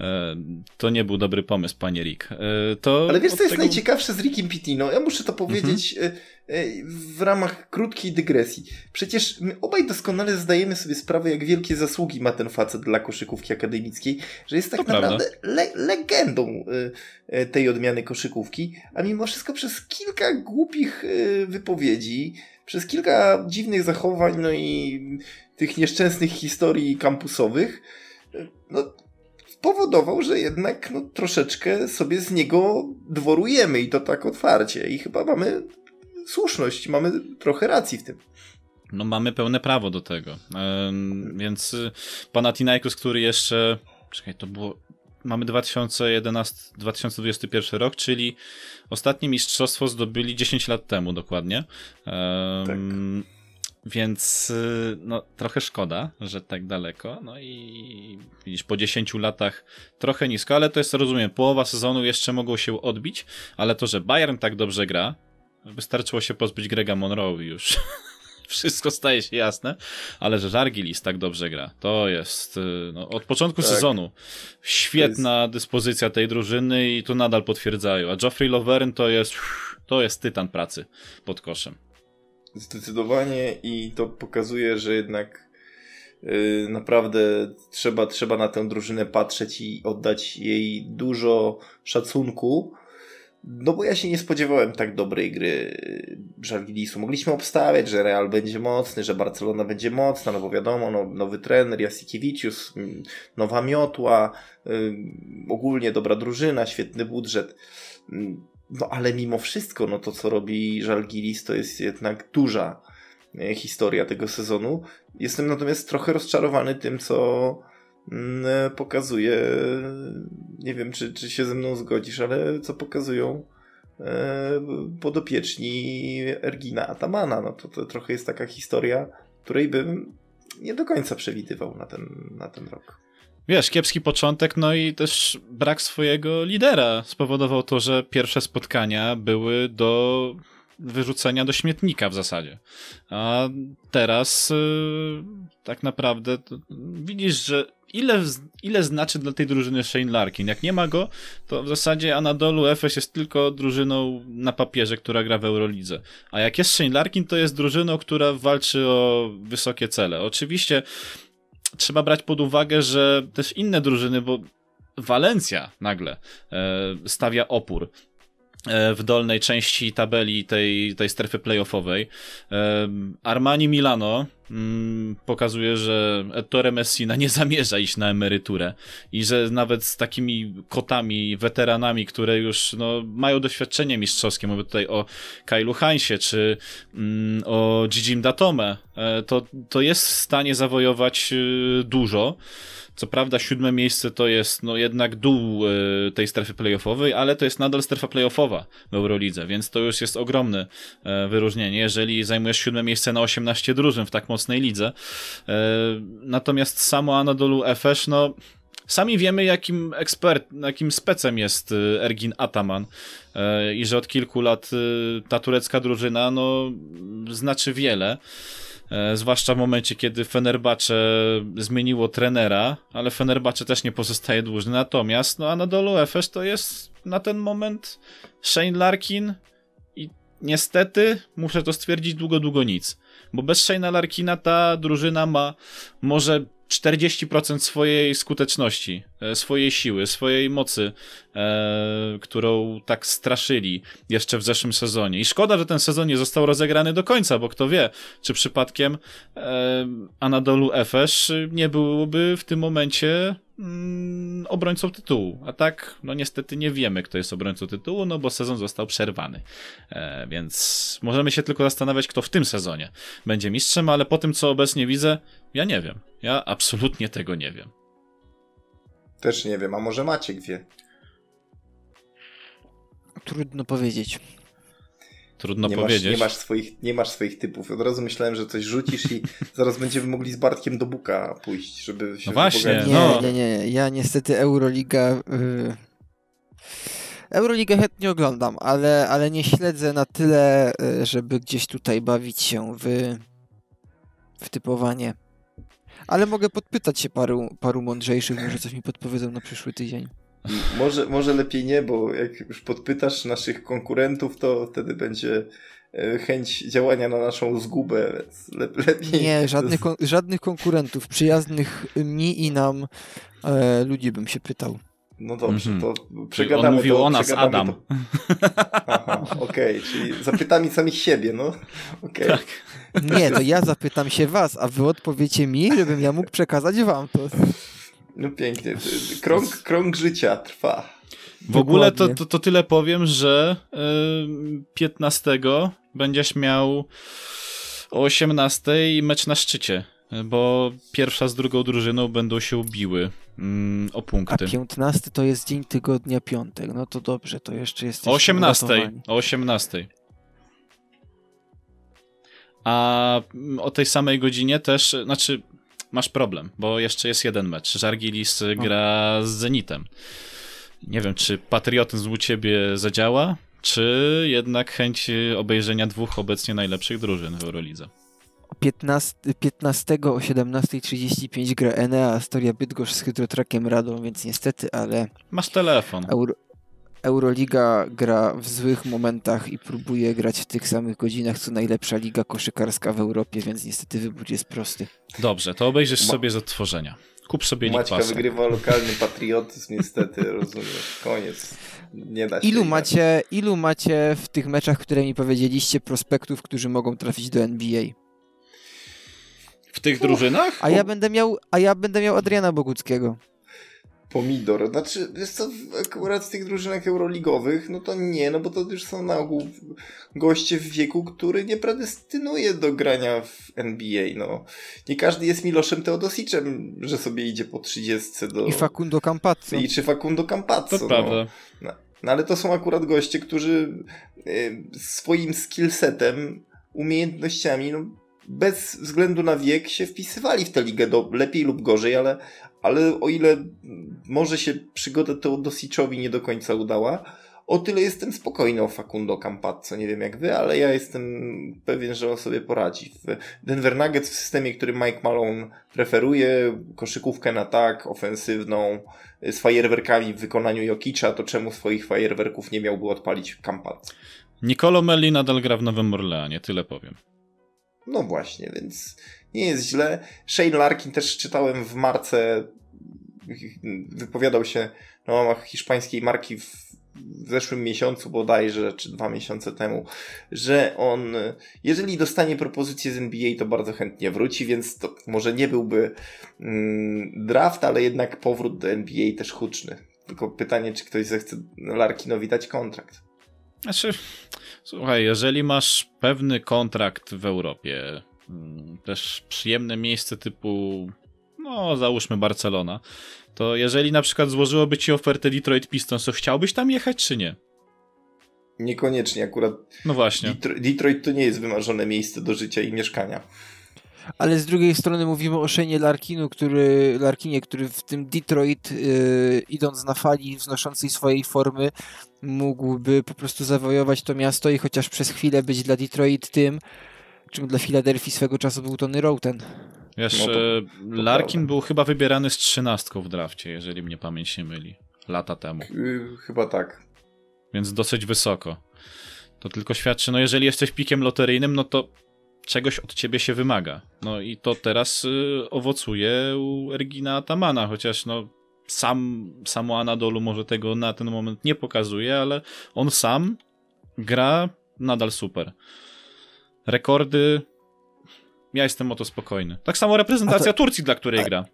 E, to nie był dobry pomysł, panie Rick. E, to Ale wiesz, co jest tego... najciekawsze z Rickiem Pitino? Ja muszę to powiedzieć... Mhm e, w ramach krótkiej dygresji. Przecież my obaj doskonale zdajemy sobie sprawę, jak wielkie zasługi ma ten facet dla koszykówki akademickiej, że jest tak to naprawdę le legendą y, y, tej odmiany koszykówki, a mimo wszystko przez kilka głupich y, wypowiedzi, przez kilka dziwnych zachowań, no i tych nieszczęsnych historii kampusowych, no, spowodował, że jednak no, troszeczkę sobie z niego dworujemy i to tak otwarcie. I chyba mamy słuszność, mamy trochę racji w tym. No mamy pełne prawo do tego. więc y, Panathinaikos, który jeszcze, czekaj, to było, mamy 2011-2021 rok, czyli ostatnie mistrzostwo zdobyli 10 lat temu dokładnie. tak. Więc y, no, trochę szkoda, że tak daleko. No i widzisz, po 10 latach trochę nisko, ale to jest, rozumiem, połowa sezonu jeszcze mogło się odbić, ale to, że Bayern tak dobrze gra, Wystarczyło się pozbyć Grega Monroe już wszystko staje się jasne, ale że Żargilis tak dobrze gra, to jest y, no, od początku tak. sezonu świetna jest... dyspozycja tej drużyny i to nadal potwierdzają, a Geoffrey Lovern to jest to jest tytan pracy pod koszem. Zdecydowanie i to pokazuje, że jednak yy, naprawdę trzeba, trzeba na tę drużynę patrzeć i oddać jej dużo szacunku, no bo ja się nie spodziewałem tak dobrej gry Żalgirisu. Mogliśmy obstawiać, że Real będzie mocny, że Barcelona będzie mocna, no bo wiadomo, no, nowy trener, Jasikiewicz, nowa miotła, ogólnie dobra drużyna, świetny budżet. No ale mimo wszystko, no to co robi Żalgiris to jest jednak duża y, historia tego sezonu. Jestem natomiast trochę rozczarowany tym, co e, pokazuje, nie wiem czy, czy się ze mną zgodzisz, ale co pokazują e, podopieczni Ergina Atamana. No to, to trochę jest taka historia, której bym nie do końca przewidywał na ten, na ten rok. Wiesz, kiepski początek, no i też brak swojego lidera spowodował to, że pierwsze spotkania były do wyrzucenia do śmietnika w zasadzie. A teraz yy, tak naprawdę widzisz, że ile, ile znaczy dla tej drużyny Shane Larkin. Jak nie ma go, to w zasadzie Anadolu Efes jest tylko drużyną na papierze, która gra w Eurolidze. A jak jest Shane Larkin, to jest drużyną, która walczy o wysokie cele. Oczywiście trzeba brać pod uwagę, że też inne drużyny, bo Walencja nagle e, stawia opór w dolnej części tabeli tej, tej strefy playoffowej. E, Armani Milano mm, pokazuje, że Ettore Messina nie zamierza iść na emeryturę i że nawet z takimi kotami, weteranami, które już no, mają doświadczenie mistrzowskie, mówię tutaj o Kailu Hansie czy mm, o Gigi Datome, e, to, to jest w stanie zawojować e, dużo. Co prawda siódme miejsce to jest no jednak dół y, tej strefy playoffowej, ale to jest nadal strefa playoffowa w Eurolidze, więc to już jest ogromne y, wyróżnienie, jeżeli zajmujesz siódme miejsce na 18 drużyn w tak mocnej lidze. Y, natomiast samo Anadolu Efes, no Sami wiemy, jakim ekspert, jakim specem jest Ergin Ataman i że od kilku lat ta turecka drużyna no, znaczy wiele. E, zwłaszcza w momencie, kiedy Fenerbacze zmieniło trenera, ale Fenerbacze też nie pozostaje dłużny. Natomiast, no Anadolu Efes to jest na ten moment Shane Larkin i niestety muszę to stwierdzić długo, długo nic. Bo bez Shane'a Larkina ta drużyna ma może 40% swojej skuteczności, e, swojej siły, swojej mocy, e, którą tak straszyli jeszcze w zeszłym sezonie. I szkoda, że ten sezon nie został rozegrany do końca, bo kto wie, czy przypadkiem e, Anadolu Efes nie byłoby w tym momencie mm, obrońcą tytułu. A tak, no niestety nie wiemy, kto jest obrońcą tytułu, no bo sezon został przerwany. E, więc możemy się tylko zastanawiać, kto w tym sezonie będzie mistrzem, ale po tym, co obecnie widzę, ja nie wiem. Ja absolutnie tego nie wiem. Też nie wiem, a może Maciek wie? Trudno powiedzieć. Trudno nie powiedzieć. Masz, nie, masz swoich, nie masz swoich typów. Od razu myślałem, że coś rzucisz i zaraz będziemy mogli z Bartkiem do Buka pójść, żeby się No właśnie, nie, no. nie, nie. Ja niestety Euroliga... Yy... Euroligę chętnie oglądam, ale, ale nie śledzę na tyle, y, żeby gdzieś tutaj bawić się w, w typowanie. Ale mogę podpytać się paru, paru mądrzejszych, może coś mi podpowiedzą na przyszły tydzień. Może, może lepiej nie, bo jak już podpytasz naszych konkurentów, to wtedy będzie e, chęć działania na naszą zgubę, więc lepiej... Nie, żadnych, kon żadnych konkurentów, przyjaznych mi i nam e, ludzi bym się pytał. No dobrze, mm -hmm. to przegadamy On mówił to, o nas, Adam. To... Aha, okej, okay, czyli zapytamy samych siebie, no. Okay. Tak. Nie, to ja zapytam się was, a wy odpowiecie mi, żebym ja mógł przekazać wam to. No pięknie. Krąg, krąg życia trwa. W ogóle to, to, to tyle powiem, że yy, 15 będziesz miał o 18 mecz na szczycie, bo pierwsza z drugą drużyną będą się biły mm, o punkty. A 15 to jest dzień tygodnia piątek. No to dobrze, to jeszcze jest. O 18. O 18. A o tej samej godzinie też, znaczy masz problem, bo jeszcze jest jeden mecz. Żargilis gra z Zenitem. Nie wiem, czy patriotyzm u ciebie zadziała, czy jednak chęć obejrzenia dwóch obecnie najlepszych drużyn w Eurolidze. 15, 15 o 17.35 gra Enea Astoria Bydgoszcz z Hydrotrakiem Radą, więc niestety, ale... Masz telefon. Euro, Euroliga gra w złych momentach i próbuje grać w tych samych godzinach, co najlepsza liga koszykarska w Europie, więc niestety wybór jest prosty. Dobrze, to obejrzysz Ma... sobie z odtworzenia. Kup sobie Maćka wygrywa lokalny patriotyzm, niestety, rozumiesz. Koniec. Nie da się. Ilu macie, ilu macie w tych meczach, które mi powiedzieliście, prospektów, którzy mogą trafić do NBA? W tych drużynach? A ja będę miał, a ja będę miał Adriana Boguckiego pomidor. Znaczy, jest to akurat w tych drużynach euroligowych, no to nie, no bo to już są na ogół goście w wieku, który nie predestynuje do grania w NBA, no. Nie każdy jest Miloszem Teodosiczem, że sobie idzie po 30 do... I Facundo Campazzo. I czy Facundo Campazzo, To no. prawda. No. no. ale to są akurat goście, którzy y, swoim skillsetem, umiejętnościami, no bez względu na wiek się wpisywali w tę ligę do, lepiej lub gorzej, ale, ale o ile może się przygoda Teodosiczowi nie do końca udała, o tyle jestem spokojny o Facundo Campazzo. Nie wiem jak wy, ale ja jestem pewien, że on sobie poradzi. W Denver Nuggets w systemie, który Mike Malone preferuje, koszykówkę na tak, ofensywną, z fajerwerkami w wykonaniu Jokicza, to czemu swoich fajerwerków nie miałby odpalić Campazzo? Nicolo Melli nadal gra w Nowym Orleanie, tyle powiem. No właśnie, więc nie jest źle. Shane Larkin też czytałem w marce, wypowiadał się na łamach hiszpańskiej marki w w zeszłym miesiącu bodajże, czy dwa miesiące temu, że on, jeżeli dostanie propozycję z NBA, to bardzo chętnie wróci, więc to może nie byłby mm, draft, ale jednak powrót do NBA też huczny. Tylko pytanie, czy ktoś zechce Larkinowi dać kontrakt. Znaczy, słuchaj, jeżeli masz pewny kontrakt w Europie, też przyjemne miejsce typu, no załóżmy Barcelona, to jeżeli na przykład złożyłoby ci ofertę Detroit Pistons, to chciałbyś tam jechać czy nie? Niekoniecznie akurat. No właśnie. Detroit, to nie jest wymarzone miejsce do życia i mieszkania. Ale z drugiej strony mówimy o Shane Larkinu, który, Larkinie, który w tym Detroit, yy, idąc na fali wznoszącej swojej formy, mógłby po prostu zawojować to miasto i chociaż przez chwilę być dla Detroit tym, czym dla Filadelfii swego czasu był Tony Roten. Wiesz, no to, e, to Larkin prawda. był chyba wybierany z trzynastką w drafcie, jeżeli mnie pamięć nie myli. Lata temu. Chyba tak. Więc dosyć wysoko. To tylko świadczy, no jeżeli jesteś pikiem loteryjnym, no to czegoś od ciebie się wymaga. No i to teraz y, owocuje u Ergina Atamana, chociaż no sam, samo Anadolu może tego na ten moment nie pokazuje, ale on sam gra nadal super. Rekordy ja jestem o to spokojny. Tak samo reprezentacja to... Turcji, dla której A... gra.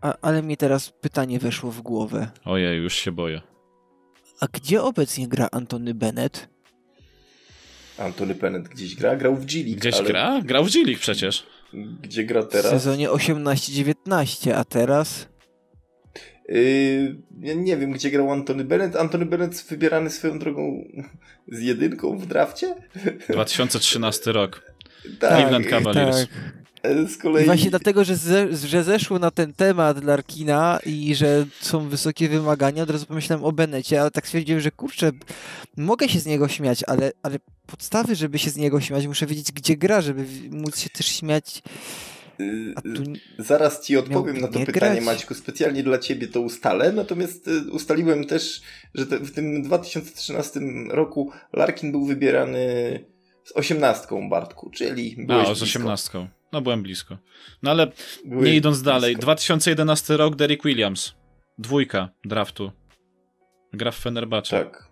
A, ale mi teraz pytanie weszło w głowę. Ojej, już się boję. A gdzie obecnie gra Antony Bennett? Antony Bennett gdzieś gra? Grał w G Gdzieś ale... gra? Grał w G przecież. Gdzie gra teraz? W sezonie 18-19, a teraz? Yy, ja nie wiem, gdzie grał Antony Bennett. Antony Bennett wybierany swoją drogą z jedynką w drafcie? 2013 rok. Tak, Cleveland Cavaliers. Tak. E, z kolei... Właśnie dlatego, że, ze, że zeszło na ten temat Larkina i że są wysokie wymagania, od razu pomyślałem o Benecie, ale tak stwierdziłem, że kurczę, mogę się z niego śmiać, ale, ale podstawy, żeby się z niego śmiać, muszę wiedzieć, gdzie gra, żeby móc się też śmiać Zaraz ci odpowiem na to pytanie, grać. Maćku. Specjalnie dla ciebie to ustalę. Natomiast y, ustaliłem też, że te, w tym 2013 roku Larkin był wybierany z osiemnastką, Bartku, czyli byłeś A, z osiemnastką. No, byłem blisko. No ale byłeś nie idąc blisko. dalej. 2011 rok, Derek Williams. Dwójka draftu. Gra w Fenerbahce. Tak.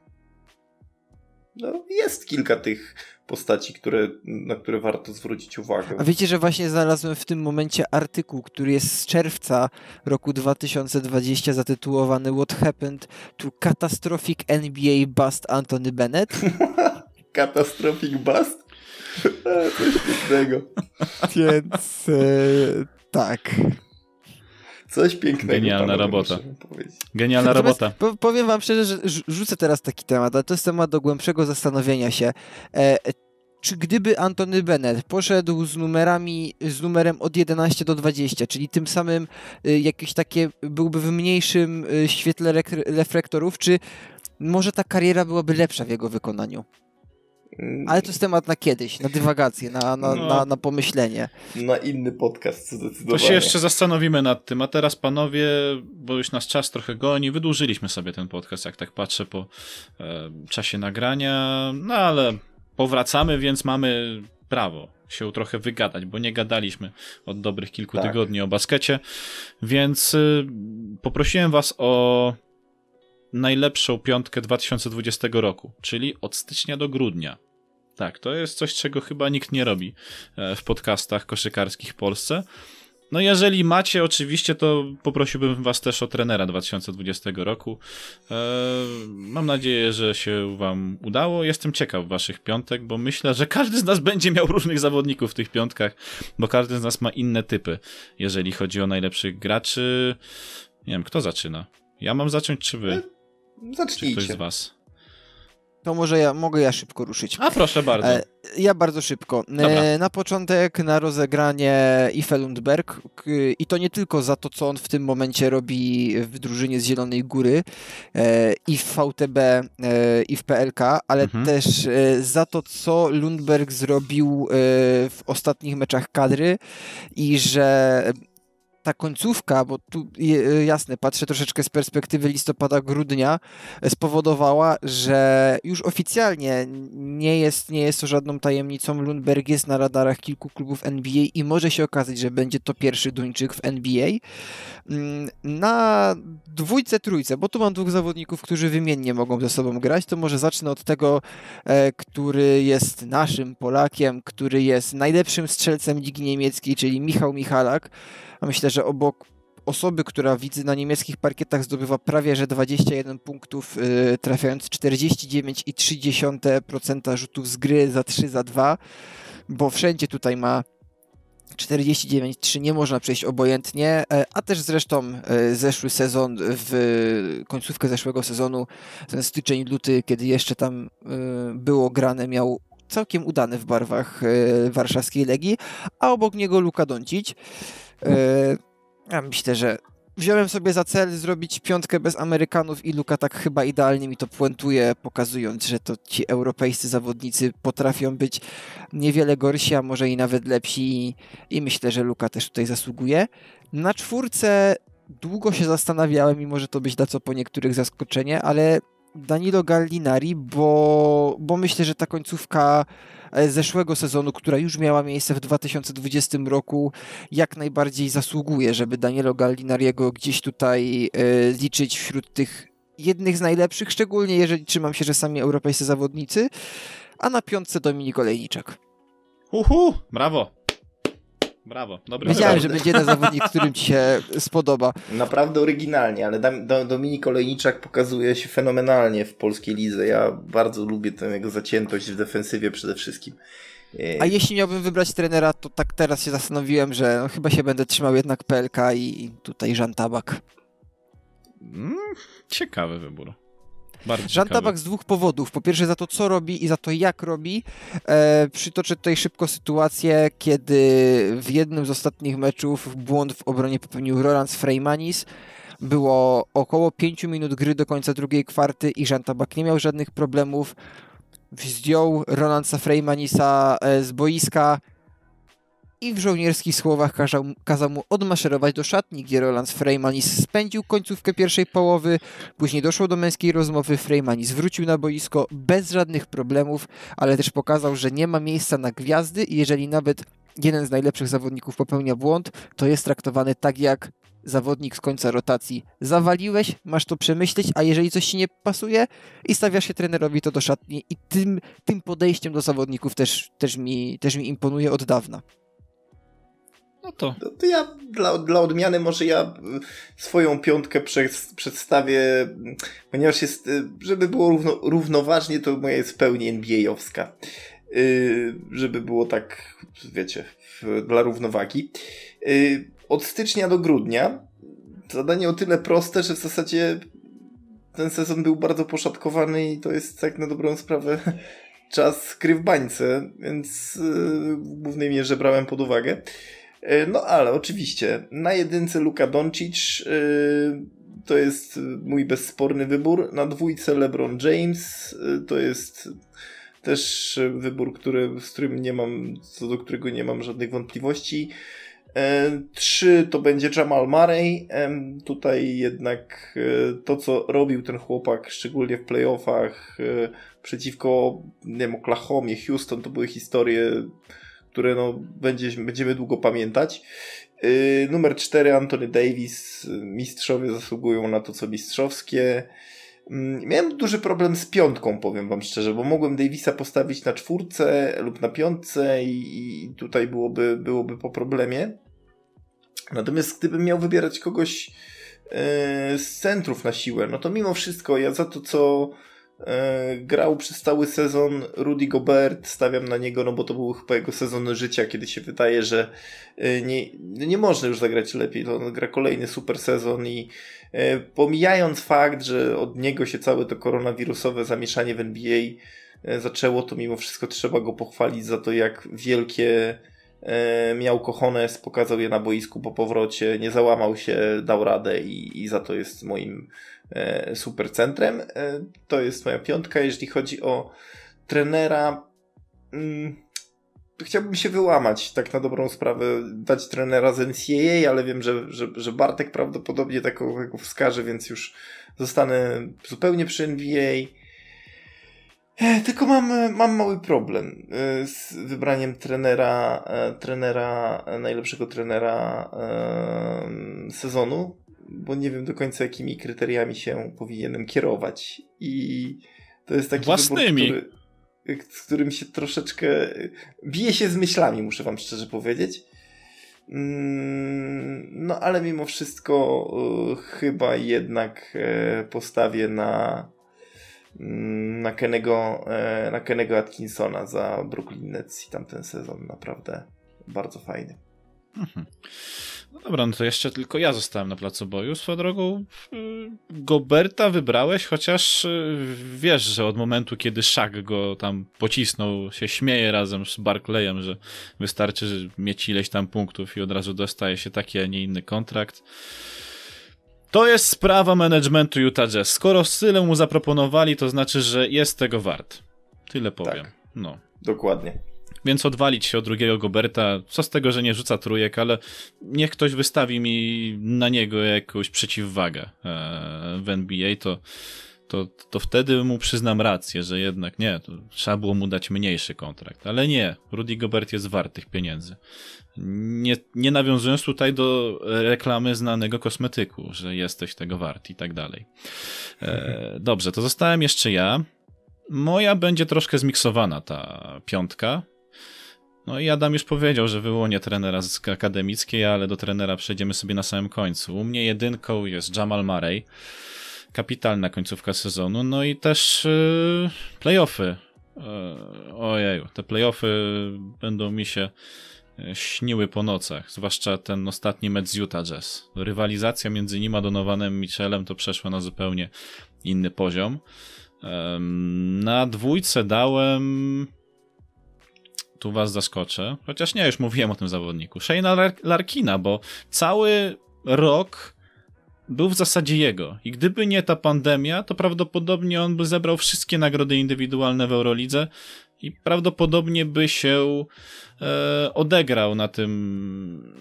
No, jest kilka tych postaci, które, na które warto zwrócić uwagę. A wiecie, że właśnie znalazłem w tym momencie artykuł, który jest z czerwca roku 2020 zatytułowany What Happened to Catastrophic NBA Bust Anthony Bennett? Catastrophic Bust? Coś pięknego. Więc e, tak. Coś pięknego. Genialna robota. Genialna Natomiast robota. powiem wam szczerze, że rzucę teraz taki temat, ale to jest temat do głębszego zastanowienia się. E, czy gdyby Antony Bennett poszedł z numerami, z numerem od 11 do 20, czyli tym samym y, jakieś takie, byłby w mniejszym y, świetle reflektorów, czy może ta kariera byłaby lepsza w jego wykonaniu? Mm. Ale to jest temat na kiedyś, na dywagację, na, na, no, na, na, pomyślenie. Na inny podcast zdecydowanie. To się jeszcze zastanowimy nad tym, a teraz panowie, bo już nas czas trochę goni, wydłużyliśmy sobie ten podcast, jak tak patrzę po e, czasie nagrania, no ale powracamy, więc mamy prawo się trochę wygadać, bo nie gadaliśmy od dobrych kilku tak. tygodni o baskecie, więc y, poprosiłem was o najlepszą piątkę 2020 roku, czyli od stycznia do grudnia. Tak, to jest coś, czego chyba nikt nie robi e, w podcastach koszykarskich w Polsce. No jeżeli macie oczywiście, to poprosiłbym was też o trenera 2020 roku. Eee, mam nadzieję, że się wam udało. Jestem ciekaw waszych piątek, bo myślę, że każdy z nas będzie miał różnych zawodników w tych piątkach, bo każdy z nas ma inne typy, jeżeli chodzi o najlepszych graczy. Nie wiem, kto zaczyna? Ja mam zacząć, czy wy? Zacznijcie. Czy ktoś z was? To może ja mogę ja szybko ruszyć. A proszę bardzo. E, ja bardzo szybko. E, na początek na rozegranie Ife Lundberg i to nie tylko za to, co on w tym momencie robi w drużynie z Zielonej Góry e, i w VTB i w PLK, ale mhm. też za to, co Lundberg zrobił w ostatnich meczach kadry i że ta końcówka, bo tu jasne, patrzę troszeczkę z perspektywy listopada-grudnia, spowodowała, że już oficjalnie nie jest, nie jest to żadną tajemnicą. Lundberg jest na radarach kilku klubów NBA i może się okazać, że będzie to pierwszy Duńczyk w NBA. Mm, na dwójce, trójce, bo tu mam dwóch zawodników, którzy wymiennie mogą ze sobą grać, to może zacznę od tego, e, który jest naszym Polakiem, który jest najlepszym strzelcem ligi niemieckiej, czyli Michał Michalak. Myślę, że obok osoby, która widzę na niemieckich parkietach zdobywa prawie że 21 punktów, yy, trafiając 49,3% rzutów z gry za 3 za 2, bo wszędzie tutaj ma 49-3 nie można przejść obojętnie, e, a też zresztą e, zeszły sezon, w końcówkę zeszłego sezonu, ten styczeń, luty, kiedy jeszcze tam e, było grane, miał całkiem udany w barwach warszawskiej Legii, a obok niego Luka Doncic. Ja myślę, że wziąłem sobie za cel zrobić piątkę bez Amerykanów i Luka tak chyba idealnie mi to puentuje, pokazując, że to ci europejscy zawodnicy potrafią być niewiele gorsi, a może i nawet lepsi i myślę, że Luka też tutaj zasługuje. Na czwórce długo się zastanawiałem i może to być da co po niektórych zaskoczenie, ale Danilo Gallinari, bo, bo myślę, że ta końcówka e, zeszłego sezonu, która już miała miejsce w 2020 roku, jak najbardziej zasługuje, żeby Danilo Gallinariego gdzieś tutaj e, liczyć wśród tych jednych z najlepszych, szczególnie jeżeli trzymam się, że sami europejscy zawodnicy, a na piątce Dominik Olejniczak. Uhu, brawo. Brawo, dobry Wiedziałem, że będzie jeden zawodnik, którym ci się spodoba. Naprawdę oryginalnie, ale Dominik Olejniczak pokazuje się fenomenalnie w polskiej lidze. Ja bardzo lubię tę jego zaciętość w defensywie przede wszystkim. A jeśli miałbym wybrać trenera, to tak teraz się zastanowiłem, że no, chyba się będę trzymał jednak PLK i tutaj Żan Tabak. Mm, ciekawy wybór. Bardzo Jean Tabak z dwóch powodów. Po pierwsze za to, co robi i za to, jak robi. E, przytoczę tutaj szybko sytuację, kiedy w jednym z ostatnich meczów błąd w obronie popełnił Roland Freimanis. Było około 5 minut gry do końca drugiej kwarty i Jean Tabak nie miał żadnych problemów. Zdjął Rolandsa Freimanisa e, z boiska, i w żołnierskich słowach kazał, kazał mu odmaszerować do szatni, gdzie Roland Freimanis spędził końcówkę pierwszej połowy, później doszło do męskiej rozmowy, Freimanis wrócił na boisko bez żadnych problemów, ale też pokazał, że nie ma miejsca na gwiazdy i jeżeli nawet jeden z najlepszych zawodników popełnia błąd, to jest traktowany tak jak zawodnik z końca rotacji. Zawaliłeś, masz to przemyśleć, a jeżeli coś ci nie pasuje i stawiasz się trenerowi, to do szatni i tym, tym podejściem do zawodników też, też, mi, też mi imponuje od dawna. No to. No to ja dla, dla odmiany może ja y, swoją piątkę przedstawię, ponieważ jest, y, żeby było równo, równoważnie, to moja jest w pełni NBA-owska. Yy, żeby było tak, wiecie, dla równowagi. Yy, od stycznia do grudnia zadanie o tyle proste, że w zasadzie ten sezon był bardzo poszatkowany i to jest tak na dobrą sprawę czas gry w bańce, więc yy, w głównej mierze brałem pod uwagę. E, no ale oczywiście, na jedynce Luka Doncic e, to jest mój bezsporny wybór. Na dwójce LeBron James e, to jest też wybór, który, z którym nie mam, co do którego nie mam żadnych wątpliwości. Trzy to będzie Jamal Murray. Tutaj jednak to, co robił ten chłopak, szczególnie w playoffach przeciwko nie wiem, Oklahomie, Houston, to były historie które no, będzie, będziemy długo pamiętać. Yy, numer 4 Anthony Davis. Mistrzowie zasługują na to, co mistrzowskie. Yy, miałem duży problem z piątką, powiem wam szczerze, bo mogłem Davisa postawić na czwórce lub na piątce i, i tutaj byłoby, byłoby po problemie. Natomiast gdybym miał wybierać kogoś yy, z centrów na siłę, no to mimo wszystko ja za to, co grał przez cały sezon Rudy Gobert, stawiam na niego, no bo to był chyba jego sezon życia, kiedy się wydaje, że e, nie, nie można już zagrać lepiej. To on gra kolejny super sezon i e, pomijając fakt, że od niego się całe to koronawirusowe zamieszanie w NBA zaczęło, to mimo wszystko trzeba go pochwalić za to, jak wielkie miał kochones, pokazał je na boisku po powrocie, nie załamał się, dał radę i, i za to jest moim E, supercentrem. E, to jest moja piątka. Jeżeli chodzi o trenera, mm, chciałbym się wyłamać, tak na dobrą sprawę, dać trenera z NCAA, ale wiem, że, że, że Bartek prawdopodobnie taką wskaże, więc już zostanę zupełnie przy NBA. E, tylko mam, mam mały problem e, z wybraniem trenera, e, trenera, najlepszego trenera sezonu, bo nie wiem do końca jakimi kryteriami się powinienem kierować. I to jest taki Własnymi. wybór, który, z którym się troszeczkę bije się z myślami, muszę wam szczerze powiedzieć. Mm, no ale mimo wszystko chyba jednak postawię na Mm, na Kennego, e, na Kennego Atkinsona za Brooklyn Nets i tamten sezon naprawdę bardzo fajny. Mhm. No dobra, no to jeszcze tylko ja zostałem na placu boju. Swoją drogą y, Goberta wybrałeś, chociaż y, wiesz, że od momentu, kiedy Szak go tam pocisnął, się śmieje razem z Barclayem, że wystarczy mieć ileś tam punktów i od razu dostaje się taki, a nie inny kontrakt. To jest sprawa managementu Utah Jazz. Skoro tyle mu zaproponowali, to znaczy, że jest tego wart. Tyle powiem. Tak, no. Dokładnie. Więc odwalić się od drugiego Goberta, co z tego, że nie rzuca trójek, ale niech ktoś wystawi mi na niego jakąś przeciwwagę e, w NBA, to, to, to wtedy mu przyznam rację, że jednak nie, trzeba było mu dać mniejszy kontrakt. Ale nie, Rudy Gobert jest wart tych pieniędzy. Nie, nie nawiązując tutaj do reklamy znanego kosmetyku, że jesteś tego wart i tak dalej. E, dobrze, to zostałem jeszcze ja. Moja będzie troszkę zmiksowana ta piątka. No i Adam już powiedział, że wyłonię trenera z akademickiej, ale do trenera przejdziemy sobie na samym końcu. U mnie jedynką jest Jamal Murray. Kapitalna końcówka sezonu. No i też yy, playoffy. Yy, ojeju, te playoffy będą mi się śniły po nocach, zwłaszcza ten ostatni mecz z Utah Jazz. Rywalizacja między nim a Donovanem Michelem to przeszła na zupełnie inny poziom. Na dwójce dałem tu was zaskoczę, chociaż nie, już mówiłem o tym zawodniku. Shayna Larkina, bo cały rok był w zasadzie jego. I gdyby nie ta pandemia, to prawdopodobnie on by zebrał wszystkie nagrody indywidualne w Eurolidze i prawdopodobnie by się e, odegrał na tym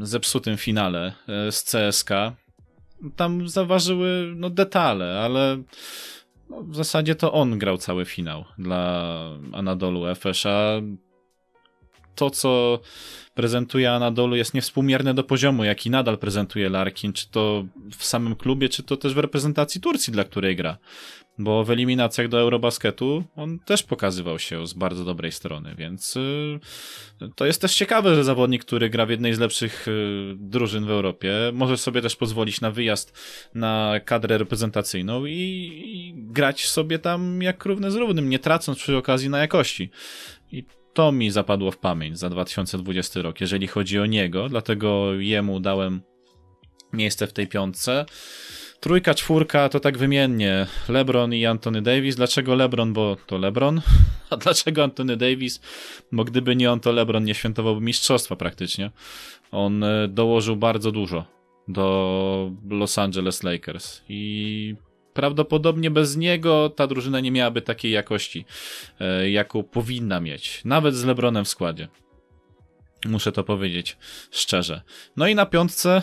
zepsutym finale e, z CSK. Tam zaważyły no, detale, ale no, w zasadzie to on grał cały finał dla Anadolu Efes, a to, co prezentuje Anadolu jest niewspółmierne do poziomu, jaki nadal prezentuje Larkin, czy to w samym klubie, czy to też w reprezentacji Turcji, dla której gra. Bo w eliminacjach do Eurobasketu on też pokazywał się z bardzo dobrej strony, więc y, to jest też ciekawe, że zawodnik, który gra w jednej z lepszych y, drużyn w Europie, może sobie też pozwolić na wyjazd na kadrę reprezentacyjną i, i grać sobie tam jak równy z równym, nie tracąc przy okazji na jakości. I to mi zapadło w pamięć za 2020 rok, jeżeli chodzi o niego, dlatego jemu dałem miejsce w tej piątce. Trójka, czwórka to tak wymiennie. LeBron i Anthony Davis. Dlaczego LeBron? Bo to LeBron. A dlaczego Anthony Davis? Bo gdyby nie on, to LeBron nie świętowałby mistrzostwa praktycznie. On e, dołożył bardzo dużo do Los Angeles Lakers i prawdopodobnie bez niego ta drużyna nie miałaby takiej jakości, e, jaką powinna mieć. Nawet z LeBronem w składzie. Muszę to powiedzieć szczerze. No i na piątce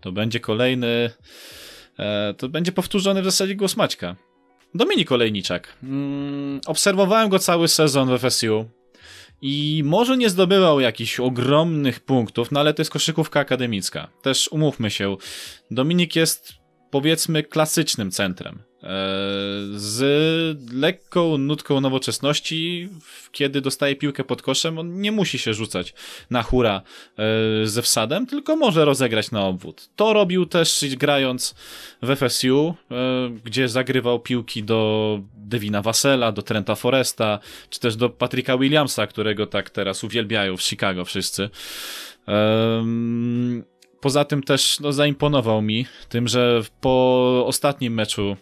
to będzie kolejny. E, to będzie powtórzony w zasadzie głos Maćka. Dominik Olejniczak. Mm, obserwowałem go cały sezon w FSU. I może nie zdobywał jakichś ogromnych punktów, no ale to jest koszykówka akademicka. Też umówmy się, Dominik jest powiedzmy klasycznym centrem. E, z lekką nutką nowoczesności, kiedy dostaje piłkę pod koszem, on nie musi się rzucać na hura e, ze wsadem, tylko może rozegrać na obwód. To robił też grając w FSU, e, gdzie zagrywał piłki do Devina Vassela, do Trenta Foresta, czy też do Patricka Williamsa, którego tak teraz uwielbiają w Chicago wszyscy. Poza tym też no, zaimponował mi tym, że po ostatnim meczu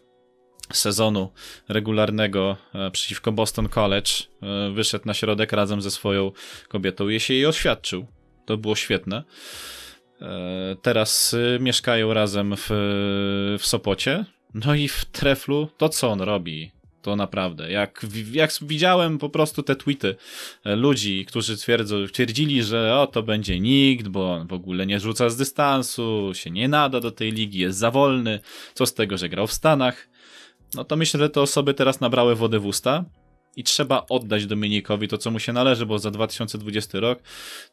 sezonu regularnego e, przeciwko Boston College e, wyszedł na środek razem ze swoją kobietą i się jej oświadczył. To było świetne. E, teraz mieszkają razem w, w Sopocie. No i w Treflu to co on robi? To naprawdę. Jak, jak widziałem po prostu te tweety e, ludzi, którzy twierdzą, twierdzili, że o, to będzie nikt, bo on w ogóle nie rzuca z dystansu, się nie nada do tej ligi, jest za wolny, co z tego, że grał w Stanach. No to myślę, że te osoby teraz nabrały wody w usta i trzeba oddać Dominikowi to, co mu się należy, bo za 2020 rok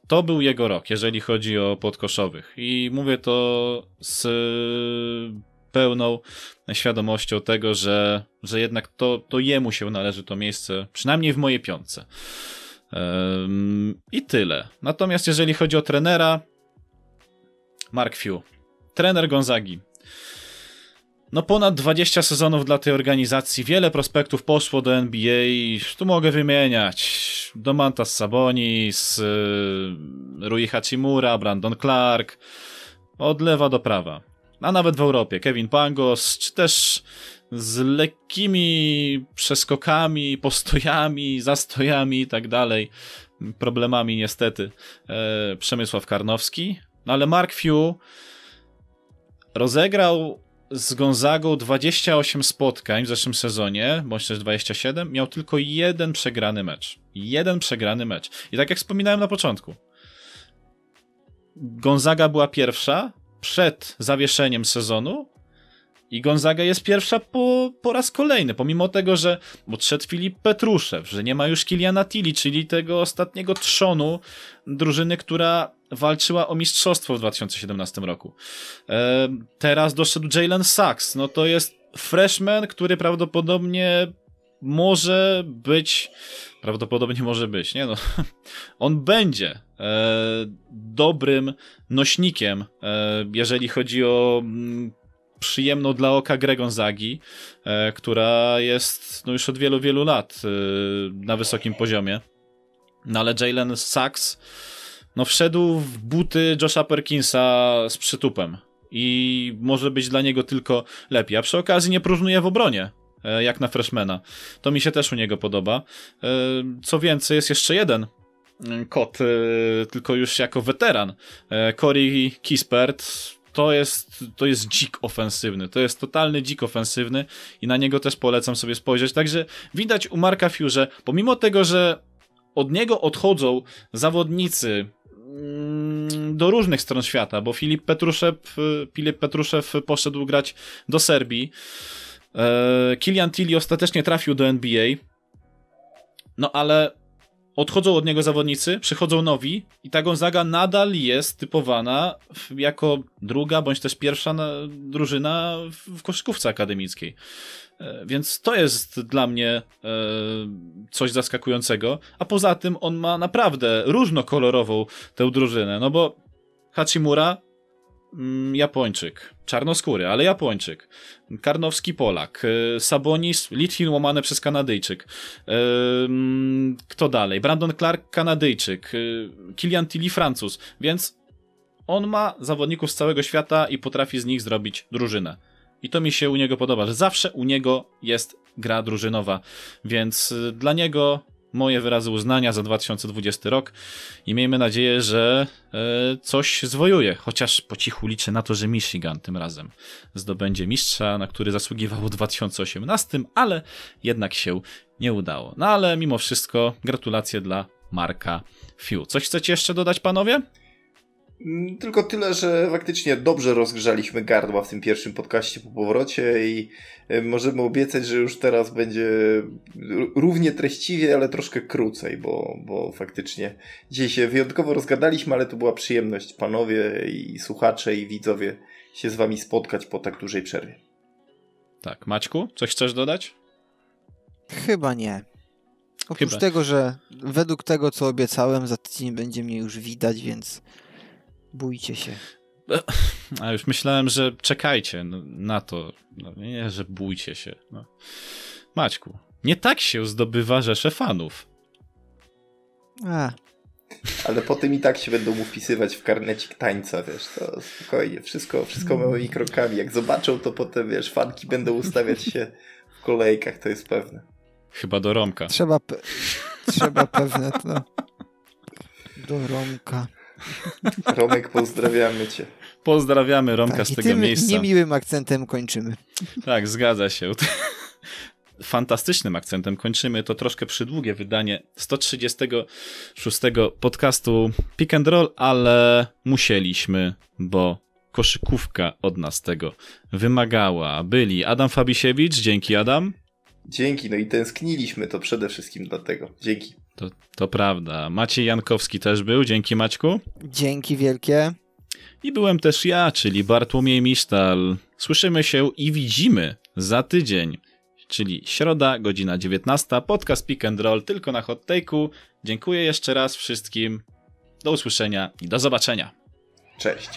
to był jego rok, jeżeli chodzi o podkoszowych. I mówię to z pełną świadomością tego, że, że jednak to, to jemu się należy to miejsce, przynajmniej w mojej piątce. Um, I tyle. Natomiast jeżeli chodzi o trenera, Mark Few. Trener Gonzagi. No ponad 20 sezonów dla tej organizacji, wiele prospektów poszło do NBA, tu mogę wymieniać Domantas Sabonis, y, Rui Hachimura, Brandon Clark, od lewa do prawa. A nawet w Europie, Kevin Pangos, czy też z lekkimi przeskokami, postojami, zastojami i tak dalej, problemami niestety, e, Przemysław Karnowski. No ale Mark Few rozegrał z Gonzagą 28 spotkań w zeszłym sezonie, bądź też 27, miał tylko jeden przegrany mecz. Jeden przegrany mecz. I tak jak wspominałem na początku, Gonzaga była pierwsza przed zawieszeniem sezonu i Gonzaga jest pierwsza po, po raz kolejny, pomimo tego, że odszedł Filip Petruszew, że nie ma już Kiliana Tilly, czyli tego ostatniego trzonu drużyny, która walczyła o mistrzostwo w 2017 roku. E, teraz doszedł Jalen Sachs, no to jest freshman, który prawdopodobnie może być, prawdopodobnie może być, nie no, on będzie dobrym nośnikiem, e, jeżeli chodzi o mm, przyjemną dla oka grę Gonzagi, e, która jest no już od wielu, wielu lat e, na wysokim poziomie. No ale Jalen Sachs no wszedł w buty Josha Perkinsa z przytupem i może być dla niego tylko lepiej. A przy okazji nie próżnuje w obronie, e, jak na freshmana. To mi się też u niego podoba. Co więcej, jest jeszcze jeden kot, tylko już jako weteran. Corey Kispert, to jest, to jest dzik ofensywny, to jest totalny dzik ofensywny i na niego też polecam sobie spojrzeć. Także widać u Marka Fiu, pomimo tego, że od niego odchodzą zawodnicy mm, do różnych stron świata, bo Filip Petruszew, Filip Petruszew poszedł grać do Serbii. E, Kilian Tilly ostatecznie trafił do NBA. No ale odchodzą od niego zawodnicy, przychodzą nowi i ta Gonzaga nadal jest typowana jako druga bądź też pierwsza drużyna w koszykówce akademickiej. E, więc to jest dla mnie e, coś zaskakującego. A poza tym on ma naprawdę różnokolorową tę drużynę, no bo Hachimura Japończyk, czarnoskóry, ale Japończyk, Karnowski Polak, e, Sabonis, Litwin łamane przez Kanadyjczyk, e, mm, kto dalej? Brandon Clark, Kanadyjczyk, e, Kilian Tilly, Francuz, więc on ma zawodników z całego świata i potrafi z nich zrobić drużynę. I to mi się u niego podoba, że zawsze u niego jest gra drużynowa, więc dla niego moje wyrazy uznania za 2020 rok i miejmy nadzieję, że e, coś zwojuje. Chociaż po cichu liczę na to, że Michigan tym razem zdobędzie mistrza, na który zasługiwał w 2018, ale jednak się nie udało. No ale mimo wszystko gratulacje dla Marka Few. Coś chcecie jeszcze dodać, panowie? Mm, tylko tyle, że faktycznie dobrze rozgrzaliśmy gardła w tym pierwszym podcaście po powrocie i e, możemy obiecać, że już teraz będzie równie treściwie, ale troszkę krócej, bo, bo faktycznie dzisiaj się wyjątkowo rozgadaliśmy, ale to była przyjemność panowie i słuchacze i widzowie się z wami spotkać po tak dużej przerwie. Tak, Maćku, coś chcesz dodać? Chyba nie. Oprócz Chyba. tego, że według tego, co obiecałem, za tydzień będzie mnie już widać, więc Bójcie się. A już myślałem, że czekajcie no, na to. No, nie, że bójcie się. No. Maćku, nie tak się zdobywa rzesze fanów. A. Ale potem i tak się będą mu wpisywać w karnecik tańca, wiesz, to spokojnie, wszystko, wszystko małymi krokami. Jak zobaczą, to potem, wiesz, fanki będą ustawiać się w kolejkach, to jest pewne. Chyba do Romka. Trzeba, pe trzeba pewne to. Do Romka. Romek, pozdrawiamy cię. Pozdrawiamy Romka tak, z tego tym miejsca. niemiłym akcentem kończymy. Tak, zgadza się. fantastycznym akcentem kończymy to troszkę przydługie wydanie 136 podcastu Pick and Roll, ale musieliśmy, bo koszykówka od nas tego wymagała. Byli Adam Fabisiewicz, dzięki Adam. Dzięki, no i tęskniliśmy to przede wszystkim dlatego. Dzięki. To, to prawda. Maciej Jankowski też był, dzięki Maćku. Dzięki wielkie. I byłem też ja, czyli Bartłomiej Misztal. Słyszymy się i widzimy za tydzień, czyli środa, godzina 19. Podcast Pick and Roll tylko na hot take'u. Dziękuję jeszcze raz wszystkim. Do usłyszenia i do zobaczenia. Cześć.